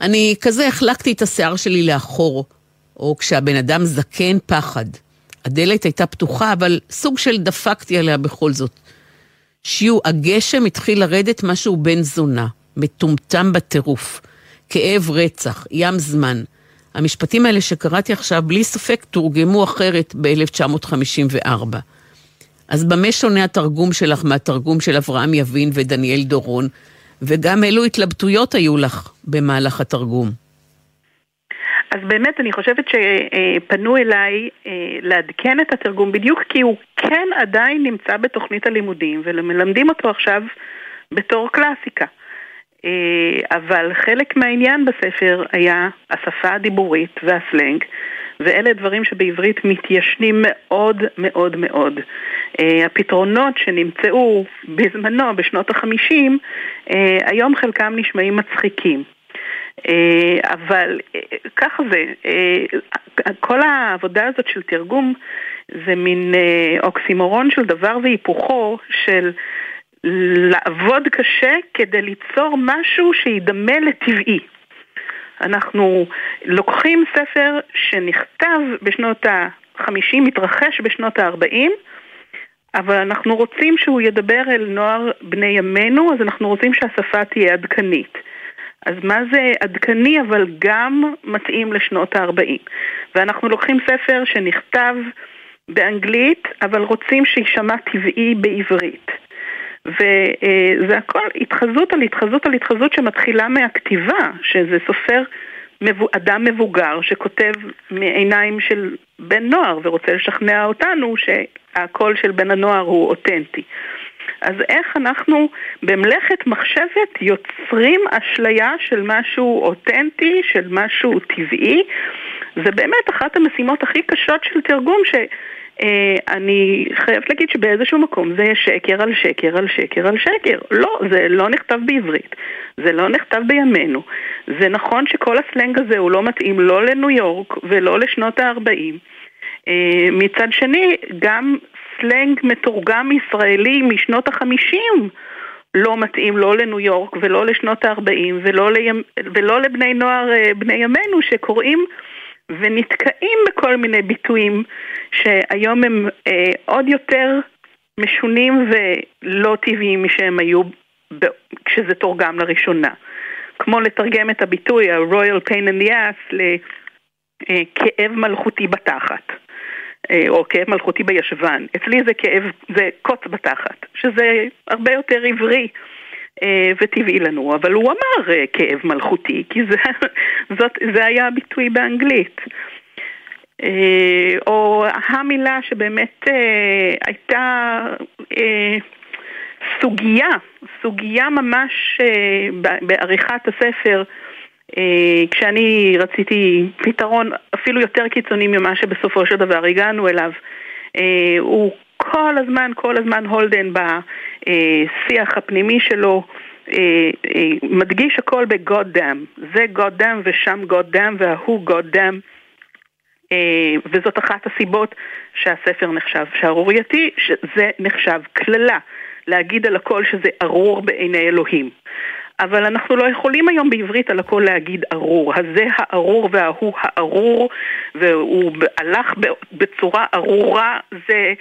אני כזה החלקתי את השיער שלי לאחור, או כשהבן אדם זקן פחד. הדלת הייתה פתוחה, אבל סוג של דפקתי עליה בכל זאת. שיו, הגשם התחיל לרדת משהו בן זונה, מטומטם בטירוף, כאב רצח, ים זמן. המשפטים האלה שקראתי עכשיו, בלי ספק תורגמו אחרת ב-1954. אז במה שונה התרגום שלך מהתרגום של אברהם יבין ודניאל דורון, וגם אילו התלבטויות היו לך במהלך התרגום? אז באמת אני חושבת שפנו אליי אה, לעדכן את התרגום בדיוק כי הוא כן עדיין נמצא בתוכנית הלימודים ומלמדים אותו עכשיו בתור קלאסיקה. אה, אבל חלק מהעניין בספר היה השפה הדיבורית והסלנג, ואלה דברים שבעברית מתיישנים מאוד מאוד מאוד. אה, הפתרונות שנמצאו בזמנו, בשנות החמישים, אה, היום חלקם נשמעים מצחיקים. אבל ככה זה, כל העבודה הזאת של תרגום זה מין אוקסימורון של דבר והיפוכו של לעבוד קשה כדי ליצור משהו שידמה לטבעי. אנחנו לוקחים ספר שנכתב בשנות ה-50, מתרחש בשנות ה-40, אבל אנחנו רוצים שהוא ידבר אל נוער בני ימינו, אז אנחנו רוצים שהשפה תהיה עדכנית. אז מה זה עדכני אבל גם מתאים לשנות ה-40? ואנחנו לוקחים ספר שנכתב באנגלית, אבל רוצים שיישמע טבעי בעברית. וזה הכל התחזות על התחזות על התחזות שמתחילה מהכתיבה, שזה סופר אדם מבוגר שכותב מעיניים של בן נוער ורוצה לשכנע אותנו שהקול של בן הנוער הוא אותנטי. אז איך אנחנו במלאכת מחשבת יוצרים אשליה של משהו אותנטי, של משהו טבעי? זה באמת אחת המשימות הכי קשות של תרגום ש... Uh, אני חייבת להגיד שבאיזשהו מקום זה שקר על שקר על שקר על שקר. לא, זה לא נכתב בעברית, זה לא נכתב בימינו. זה נכון שכל הסלנג הזה הוא לא מתאים לא לניו יורק ולא לשנות ה-40. Uh, מצד שני, גם סלנג מתורגם ישראלי משנות ה-50 לא מתאים לא לניו יורק ולא לשנות ה-40 ולא, לימ... ולא לבני נוער uh, בני ימינו שקוראים ונתקעים בכל מיני ביטויים שהיום הם אה, עוד יותר משונים ולא טבעיים משהם היו ב- כשזה תורגם לראשונה. כמו לתרגם את הביטוי ה-Royal Pain in the Ass לכאב מלכותי בתחת. אה, או כאב מלכותי בישבן. אצלי זה כאב, זה קוץ בתחת, שזה הרבה יותר עברי אה, וטבעי לנו, אבל הוא אמר אה, כאב מלכותי, כי זה, *laughs* זאת, זה היה הביטוי באנגלית. אה, או המילה שבאמת הייתה סוגיה, סוגיה ממש בעריכת הספר, כשאני רציתי פתרון אפילו יותר קיצוני ממה שבסופו של דבר הגענו אליו. הוא כל הזמן, כל הזמן הולדן בשיח הפנימי שלו אה, אה, מדגיש הכל ב-God damn. זה God damn ושם God damn וההוא God damn. אה, וזאת אחת הסיבות שהספר נחשב שערורייתי, שזה נחשב קללה. להגיד על הכל שזה ארור בעיני אלוהים. אבל אנחנו לא יכולים היום בעברית על הכל להגיד ארור. הזה הארור וההוא הארור, והוא הלך בצורה ארורה, זה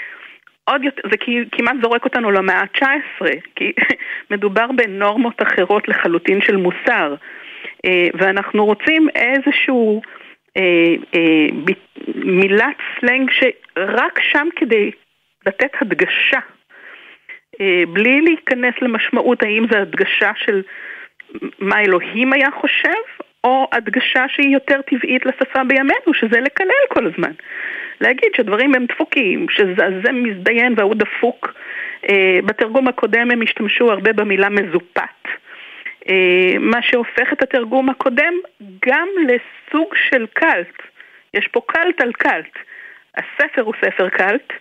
עוד יותר, זה כמעט זורק אותנו למאה ה-19, כי *laughs* מדובר בנורמות אחרות לחלוטין של מוסר, אה, ואנחנו רוצים איזשהו אה, אה, מילת סלנג שרק שם כדי לתת הדגשה, בלי להיכנס למשמעות האם זו הדגשה של מה אלוהים היה חושב, או הדגשה שהיא יותר טבעית לשפה בימינו, שזה לקלל כל הזמן. להגיד שהדברים הם דפוקים, שזה מזדיין והוא דפוק. אה, בתרגום הקודם הם השתמשו הרבה במילה מזופת. אה, מה שהופך את התרגום הקודם גם לסוג של קאלט. יש פה cult על cult. הספר הוא ספר cult,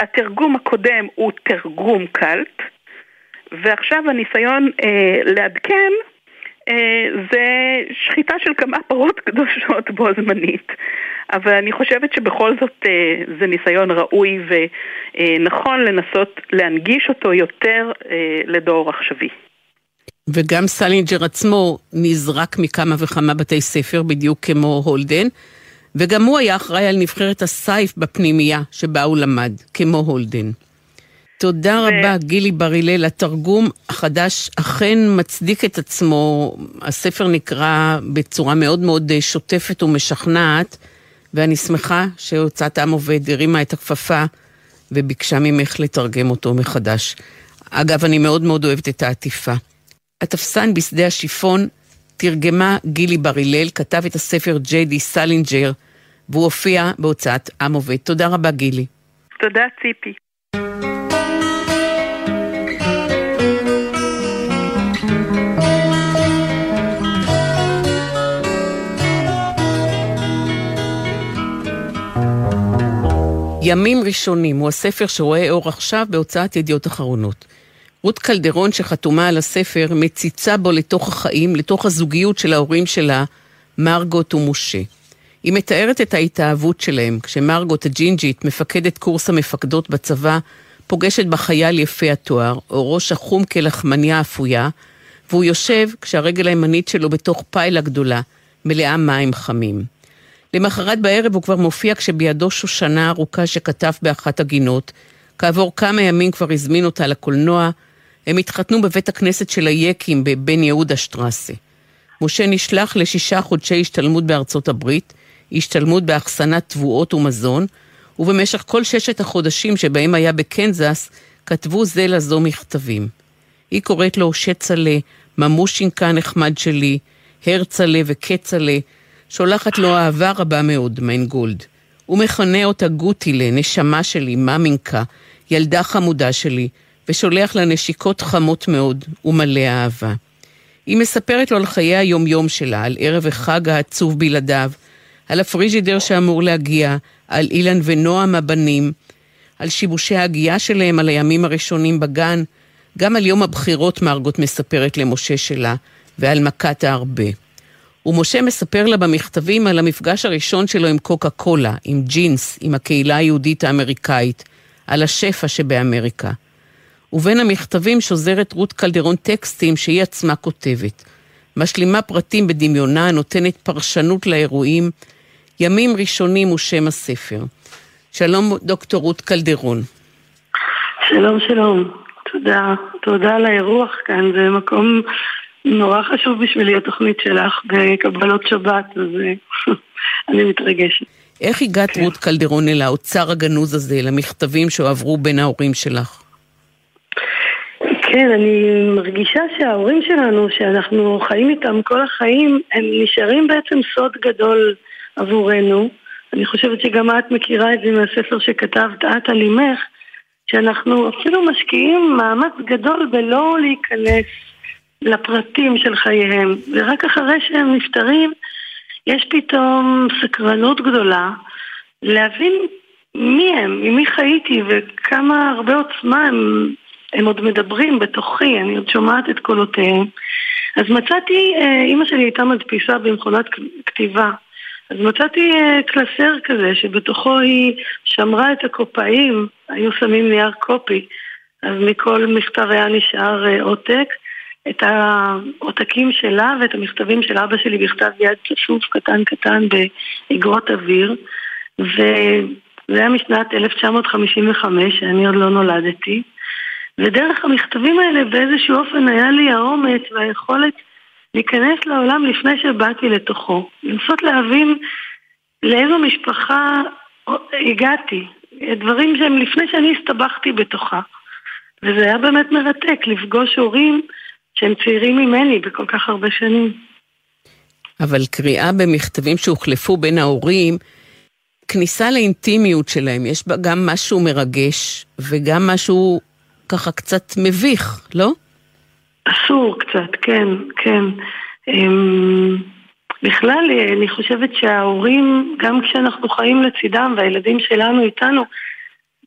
התרגום הקודם הוא תרגום cult, ועכשיו הניסיון אה, לעדכן זה שחיטה של כמה פרות קדושות בו זמנית. אבל אני חושבת שבכל זאת אה, זה ניסיון ראוי ונכון לנסות להנגיש אותו יותר אה, לדור עכשווי. וגם סלינג'ר עצמו נזרק מכמה וכמה בתי ספר, בדיוק כמו הולדן, וגם הוא היה אחראי על נבחרת הסייף בפנימייה שבה הוא למד, כמו הולדן. תודה ו... רבה, גילי בר הלל. התרגום החדש אכן מצדיק את עצמו. הספר נקרא בצורה מאוד מאוד אה, שוטפת ומשכנעת, ואני שמחה שהוצאת עם עובד הרימה את הכפפה וביקשה ממך לתרגם אותו מחדש. אגב, אני מאוד מאוד אוהבת את העטיפה. התפסן בשדה השיפון תרגמה גילי בר הלל, כתב את הספר ג'יי די סלינג'ר, והוא הופיע בהוצאת עם עובד. תודה רבה, גילי. תודה, ציפי. ימים ראשונים הוא הספר שרואה אור עכשיו בהוצאת ידיעות אחרונות. רות קלדרון שחתומה על הספר מציצה בו לתוך החיים, לתוך הזוגיות של ההורים שלה, מרגוט ומשה. היא מתארת את ההתאהבות שלהם, כשמרגוט הג'ינג'ית, מפקדת קורס המפקדות בצבא, פוגשת בחייל יפה התואר, עורו שחום כלחמניה אפויה, והוא יושב כשהרגל הימנית שלו בתוך פיילה גדולה, מלאה מים חמים. למחרת בערב הוא כבר מופיע כשבידו שושנה ארוכה שכתב באחת הגינות. כעבור כמה ימים כבר הזמין אותה לקולנוע. הם התחתנו בבית הכנסת של היקים בבן יהודה שטרסה. משה נשלח לשישה חודשי השתלמות בארצות הברית, השתלמות באחסנת תבואות ומזון, ובמשך כל ששת החודשים שבהם היה בקנזס, כתבו זה לזו מכתבים. היא קוראת לו שצלה, ממושינקה נחמד שלי, הרצלה וקצלה, שולחת לו אהבה רבה מאוד, מיינגולד. הוא מכנה אותה גוטילה, נשמה שלי, ממינקה, ילדה חמודה שלי, ושולח לה נשיקות חמות מאוד ומלא אהבה. היא מספרת לו על חיי היומיום שלה, על ערב החג העצוב בלעדיו, על הפריג'ידר שאמור להגיע, על אילן ונועם הבנים, על שיבושי ההגייה שלהם, על הימים הראשונים בגן, גם על יום הבחירות מרגות מספרת למשה שלה, ועל מכת הארבה. ומשה מספר לה במכתבים על המפגש הראשון שלו עם קוקה קולה, עם ג'ינס, עם הקהילה היהודית האמריקאית, על השפע שבאמריקה. ובין המכתבים שוזרת רות קלדרון טקסטים שהיא עצמה כותבת. משלימה פרטים בדמיונה, נותנת פרשנות לאירועים. ימים ראשונים הוא שם הספר. שלום דוקטור רות קלדרון. שלום שלום, תודה, תודה על האירוח כאן, זה מקום נורא חשוב בשבילי התוכנית שלך בקבלות שבת, אז *laughs* אני מתרגשת. איך הגעת כן. רות קלדרון אל האוצר הגנוז הזה, למכתבים שהועברו בין ההורים שלך? כן, אני מרגישה שההורים שלנו, שאנחנו חיים איתם כל החיים, הם נשארים בעצם סוד גדול עבורנו. אני חושבת שגם את מכירה את זה מהספר שכתבת את על אימך, שאנחנו אפילו משקיעים מאמץ גדול בלא להיכנס לפרטים של חייהם, ורק אחרי שהם נפטרים, יש פתאום סקרנות גדולה להבין מי הם, עם מי חייתי וכמה הרבה עוצמה הם, הם עוד מדברים בתוכי, אני עוד שומעת את קולותיהם. אז מצאתי, אה, אימא שלי הייתה מדפיסה במכונת כתיבה, אז מצאתי אה, קלסר כזה שבתוכו היא שמרה את הקופאים, היו שמים נייר קופי, אז מכל מכתב היה נשאר אה, עותק. את העותקים שלה ואת המכתבים של אבא שלי בכתב יד צפוף קטן קטן באגרות אוויר וזה היה משנת 1955, שאני עוד לא נולדתי ודרך המכתבים האלה באיזשהו אופן היה לי האומץ והיכולת להיכנס לעולם לפני שבאתי לתוכו. לנסות להבין לאיזו משפחה הגעתי. דברים שהם לפני שאני הסתבכתי בתוכה. וזה היה באמת מרתק לפגוש הורים שהם צעירים ממני בכל כך הרבה שנים. אבל קריאה במכתבים שהוחלפו בין ההורים, כניסה לאינטימיות שלהם, יש בה גם משהו מרגש וגם משהו ככה קצת מביך, לא? אסור קצת, כן, כן. אמ, בכלל, אני חושבת שההורים, גם כשאנחנו חיים לצידם והילדים שלנו איתנו,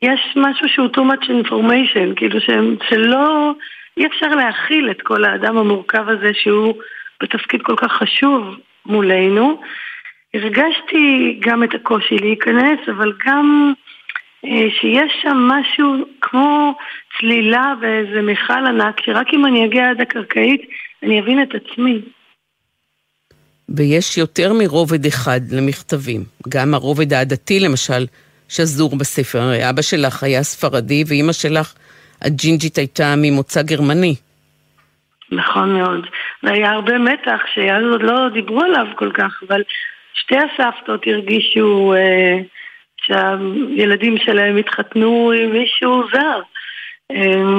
יש משהו שהוא too much information, כאילו שהם, שלא, אי אפשר להכיל את כל האדם המורכב הזה שהוא בתפקיד כל כך חשוב מולנו. הרגשתי גם את הקושי להיכנס, אבל גם אה, שיש שם משהו כמו צלילה באיזה מכל ענק, שרק אם אני אגיע עד הקרקעית, אני אבין את עצמי. ויש יותר מרובד אחד למכתבים. גם הרובד העדתי, למשל, שזור בספר. הרי אבא שלך היה ספרדי, ואימא שלך, הג'ינג'ית, הייתה ממוצא גרמני. נכון מאוד. והיה הרבה מתח שאז עוד לא דיברו עליו כל כך, אבל שתי הסבתות הרגישו... אה, שהילדים שלהם התחתנו עם מישהו זר.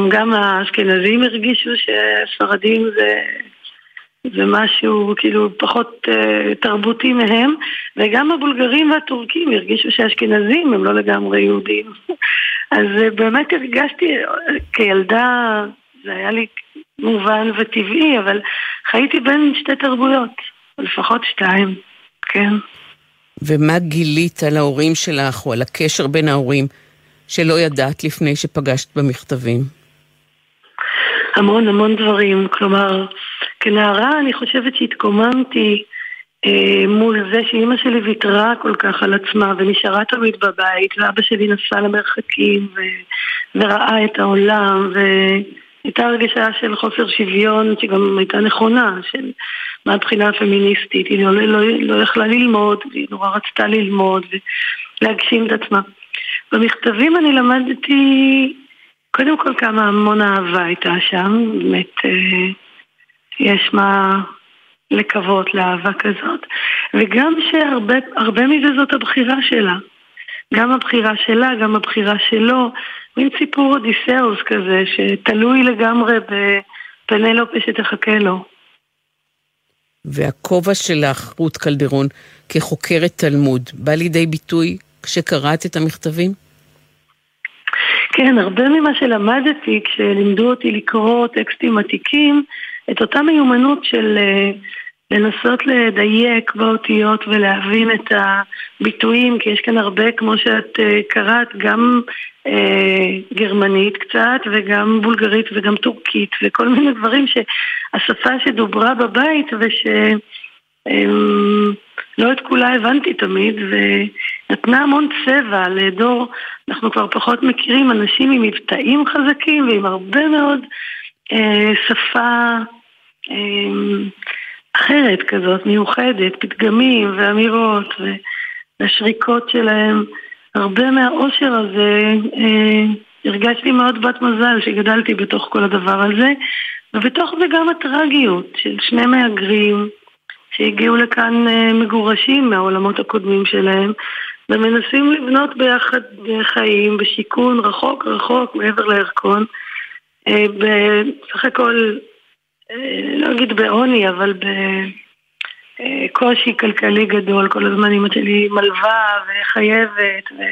גם האשכנזים הרגישו שספרדים זה, זה משהו כאילו פחות uh, תרבותי מהם, וגם הבולגרים והטורקים הרגישו שהאשכנזים הם לא לגמרי יהודים. אז uh, באמת הרגשתי, כילדה זה היה לי מובן וטבעי, אבל חייתי בין שתי תרבויות, לפחות שתיים, כן. ומה גילית על ההורים שלך, או על הקשר בין ההורים, שלא ידעת לפני שפגשת במכתבים? המון המון דברים. כלומר, כנערה אני חושבת שהתקוממתי אה, מול זה שאימא שלי ויתרה כל כך על עצמה ונשארה תמיד בבית ואבא שלי נסע למרחקים ו... וראה את העולם והייתה הרגשה של חוסר שוויון שגם הייתה נכונה של מהבחינה הפמיניסטית היא לא, לא, לא יכלה ללמוד והיא נורא רצתה ללמוד ולהגשים את עצמה. במכתבים אני למדתי קודם כל כמה המון אהבה הייתה שם באמת אה, יש מה לקוות לאהבה כזאת, וגם שהרבה מזה זאת הבחירה שלה. גם הבחירה שלה, גם הבחירה שלו, מין סיפור אודיסאוס כזה, שתלוי לגמרי בפנלופה שתחכה לו. והכובע שלך, רות קלדרון, כחוקרת תלמוד, בא לידי ביטוי כשקראת את המכתבים? כן, הרבה ממה שלמדתי כשלימדו אותי לקרוא טקסטים עתיקים, את אותה מיומנות של אה, לנסות לדייק באותיות ולהבין את הביטויים, כי יש כאן הרבה, כמו שאת uh, קראת, גם uh, גרמנית קצת, וגם בולגרית וגם טורקית, וכל מיני דברים שהשפה שדוברה בבית ושלא um, את כולה הבנתי תמיד, ונתנה המון צבע לדור, אנחנו כבר פחות מכירים אנשים עם מבטאים חזקים ועם הרבה מאוד שפה um, אחרת כזאת, מיוחדת, פתגמים ואמירות והשריקות שלהם. הרבה מהאושר הזה אה, הרגשתי מאוד בת מזל שגדלתי בתוך כל הדבר הזה, ובתוך זה גם הטרגיות של שני מהגרים שהגיעו לכאן אה, מגורשים מהעולמות הקודמים שלהם, ומנסים לבנות ביחד חיים בשיכון רחוק רחוק מעבר לירקון. אה, בסך הכל אה, לא אגיד בעוני, אבל בקושי כלכלי גדול. כל הזמן אמא שלי מלווה וחייבת, ו...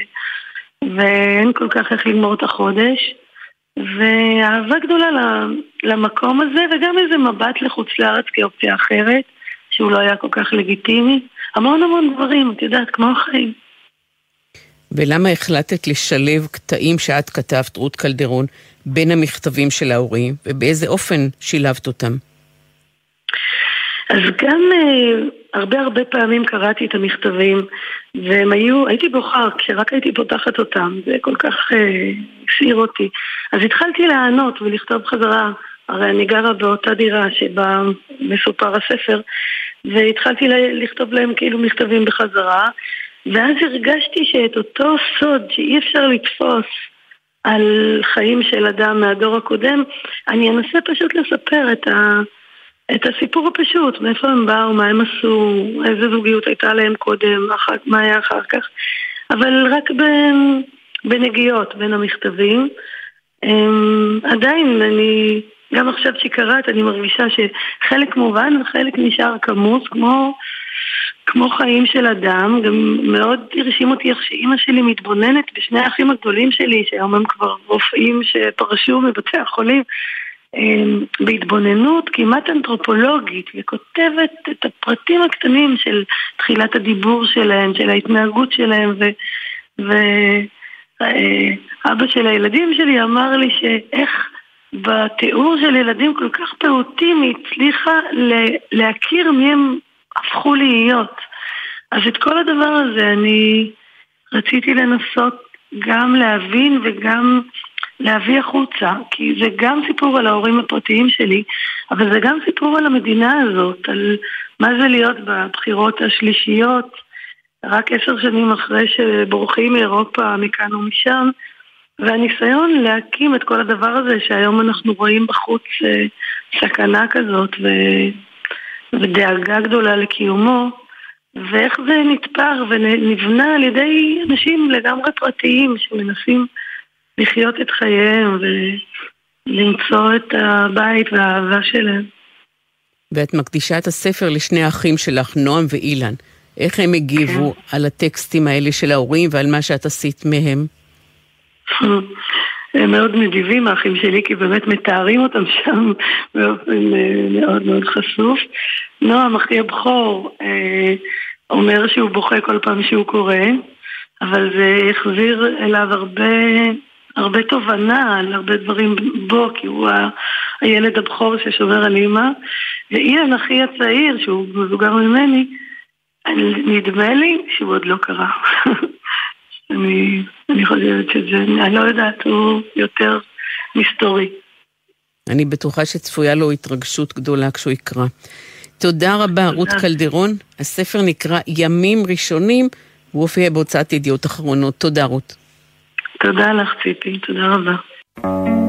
ואין כל כך איך לגמור את החודש. ואהבה גדולה למקום הזה, וגם איזה מבט לחוץ לארץ כאופציה אחרת, שהוא לא היה כל כך לגיטימי. המון המון דברים, את יודעת, כמו החיים. ולמה החלטת לשלב קטעים שאת כתבת, רות קלדרון, בין המכתבים של ההורים, ובאיזה אופן שילבת אותם? אז גם uh, הרבה הרבה פעמים קראתי את המכתבים, והם היו, הייתי בוכה כשרק הייתי פותחת אותם, זה כל כך uh, הסעיר אותי. אז התחלתי לענות ולכתוב חזרה, הרי אני גרה באותה דירה שבה מסופר הספר, והתחלתי לכתוב להם כאילו מכתבים בחזרה, ואז הרגשתי שאת אותו סוד שאי אפשר לתפוס על חיים של אדם מהדור הקודם, אני אנסה פשוט לספר את, ה, את הסיפור הפשוט, מאיפה הם באו, מה הם עשו, איזה זוגיות הייתה להם קודם, אחר, מה היה אחר כך, אבל רק בנגיעות בין המכתבים. אמ, עדיין אני, גם עכשיו שקראת, אני מרגישה שחלק מובן וחלק נשאר כמוס, כמו כמו חיים של אדם, גם מאוד הרשים אותי איך שאימא שלי מתבוננת בשני האחים הגדולים שלי, שהיום הם כבר רופאים שפרשו מבתי החולים, אמ, בהתבוננות כמעט אנתרופולוגית, וכותבת את הפרטים הקטנים של תחילת הדיבור שלהם, של ההתנהגות שלהם, ו... ו... אבא של הילדים שלי אמר לי שאיך בתיאור של ילדים כל כך פעוטים היא הצליחה להכיר מי הם הפכו להיות. אז את כל הדבר הזה אני רציתי לנסות גם להבין וגם להביא החוצה, כי זה גם סיפור על ההורים הפרטיים שלי, אבל זה גם סיפור על המדינה הזאת, על מה זה להיות בבחירות השלישיות, רק עשר שנים אחרי שבורחים מאירופה מכאן ומשם, והניסיון להקים את כל הדבר הזה שהיום אנחנו רואים בחוץ אה, סכנה כזאת, ו... ודאגה גדולה לקיומו, ואיך זה נתפר ונבנה על ידי אנשים לגמרי פרטיים שמנסים לחיות את חייהם ולמצוא את הבית והאהבה שלהם. ואת מקדישה את הספר לשני האחים שלך, נועם ואילן. איך הם הגיבו כן. על הטקסטים האלה של ההורים ועל מה שאת עשית מהם? *laughs* הם מאוד נדיבים האחים שלי, כי באמת מתארים אותם שם *laughs* באופן אה, מאוד מאוד חשוף. נועם, אחי הבכור, אה, אומר שהוא בוכה כל פעם שהוא קורא, אבל זה החזיר אליו הרבה, הרבה תובנה על הרבה דברים בו, כי הוא הילד הבכור ששומר על אימא. ואילן, אחי הצעיר, שהוא מבוגר ממני, נדמה לי שהוא עוד לא קרה. *laughs* אני, אני חושבת שזה, אני לא יודעת, הוא יותר מסתורי. אני בטוחה שצפויה לו התרגשות גדולה כשהוא יקרא. תודה רבה, תודה. רות קלדרון. הספר נקרא ימים ראשונים, והוא הופיע בהוצאת ידיעות אחרונות. תודה, רות. תודה לך, ציפי. תודה רבה.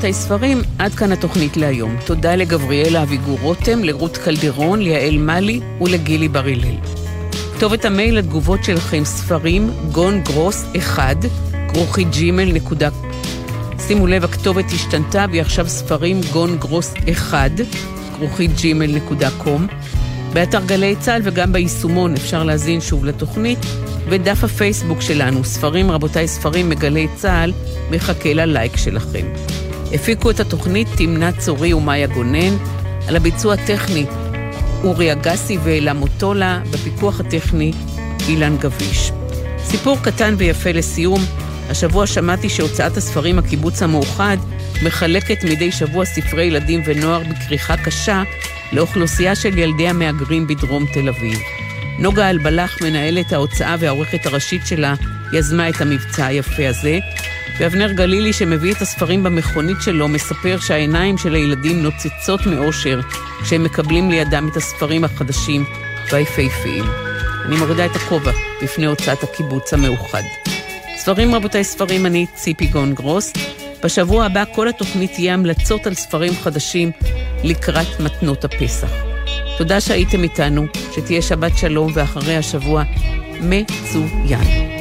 רבותיי ספרים, עד כאן התוכנית להיום. תודה לגבריאלה אביגור רותם, לרות קלדרון, ליעל מאלי ולגילי בר הלל. כתובת המייל לתגובות שלכם ספרים, גון גרוס 1, כרוכי ג'ימל נקודה. שימו לב, הכתובת השתנתה והיא עכשיו ספרים גון גרוס 1, כרוכי ג'ימל נקודה קום. באתר גלי צה"ל וגם ביישומון אפשר להזין שוב לתוכנית, ודף הפייסבוק שלנו, ספרים רבותיי ספרים מגלי צה"ל, מחכה ללייק שלכם. הפיקו את התוכנית תמנה צורי ומאיה גונן, על הביצוע הטכני אורי אגסי ואלה מוטולה, בפיקוח הטכני אילן גביש. סיפור קטן ויפה לסיום, השבוע שמעתי שהוצאת הספרים הקיבוץ המאוחד מחלקת מדי שבוע ספרי ילדים ונוער בכריכה קשה לאוכלוסייה של ילדי המהגרים בדרום תל אביב. נוגה אלבלח, מנהלת ההוצאה והעורכת הראשית שלה, יזמה את המבצע היפה הזה, ואבנר גלילי, שמביא את הספרים במכונית שלו, מספר שהעיניים של הילדים נוצצות מאושר כשהם מקבלים לידם את הספרים החדשים והיפהפיים. אני מורידה את הכובע בפני הוצאת הקיבוץ המאוחד. ספרים רבותיי ספרים, אני ציפי גון גרוס. בשבוע הבא כל התוכנית תהיה המלצות על ספרים חדשים לקראת מתנות הפסח. תודה שהייתם איתנו, שתהיה שבת שלום ואחרי השבוע מצוין.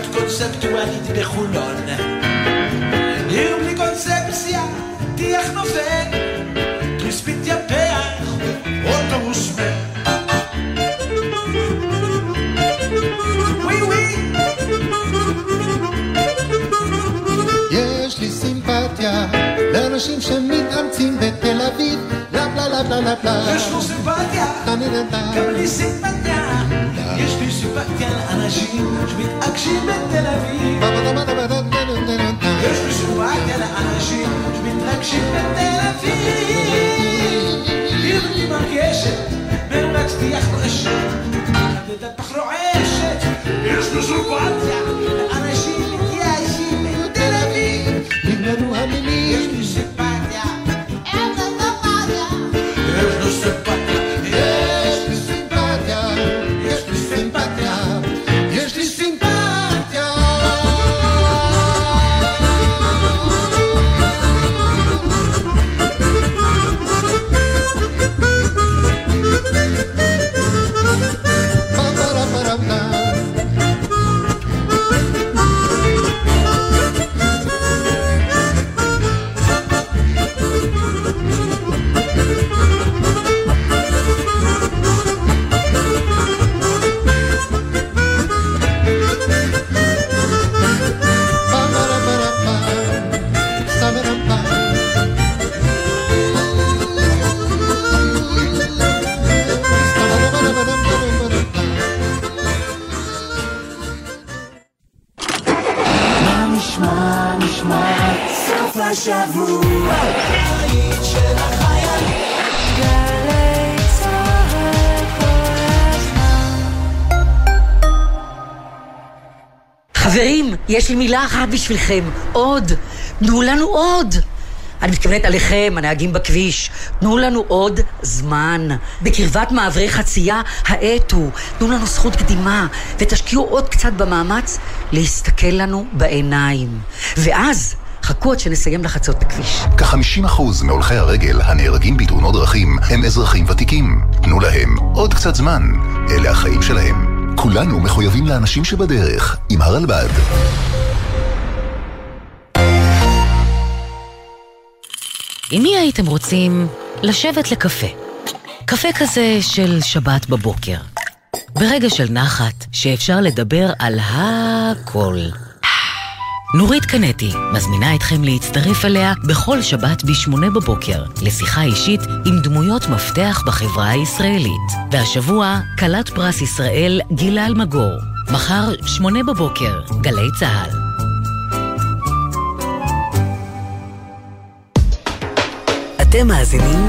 פעילות קונספטואלית בחולון. עיר בלי קונספציה טיח נופל, כספית יפח, אוטובוס מת. לאנשים שמתאמצים בתל אביב, לה לה לה לה לה לה. יש לו סימפתיה, גם לי סימפתיה. יש לי סימפתיה לאנשים שמתעקשים בתל אביב. יש לי סימפתיה לאנשים שמתרגשים בתל אביב. עיר לי מרגשת, מרקס תהיה חרשת, לדפח רועשת. יש לי סימפתיה לאנשים מתייאשים בתל אביב. נגמרו המילים. יש לי סימפתיה. אין לו סימפתיה. יש לו סימפתיה. יש לי מילה אחת בשבילכם. עוד. תנו לנו עוד. אני מתכוונת עליכם, הנהגים בכביש. תנו לנו עוד זמן. בקרבת מעברי חצייה, האטו. תנו לנו זכות קדימה, ותשקיעו עוד קצת במאמץ להסתכל לנו בעיניים. ואז... חכו עד שנסיים לחצות את הכביש. כ-50% מהולכי הרגל הנהרגים בתאונות דרכים הם אזרחים ותיקים. תנו להם עוד קצת זמן. אלה החיים שלהם. כולנו מחויבים לאנשים שבדרך, עם הרלב"ד. עם מי הייתם רוצים לשבת לקפה? קפה כזה של שבת בבוקר. ברגע של נחת, שאפשר לדבר על הכל. נורית קנטי מזמינה אתכם להצטרף אליה בכל שבת ב-8 בבוקר לשיחה אישית עם דמויות מפתח בחברה הישראלית. והשבוע, כלת פרס ישראל גילה אלמגור. מחר, 8 בבוקר, גלי צה"ל. אתם מאזינים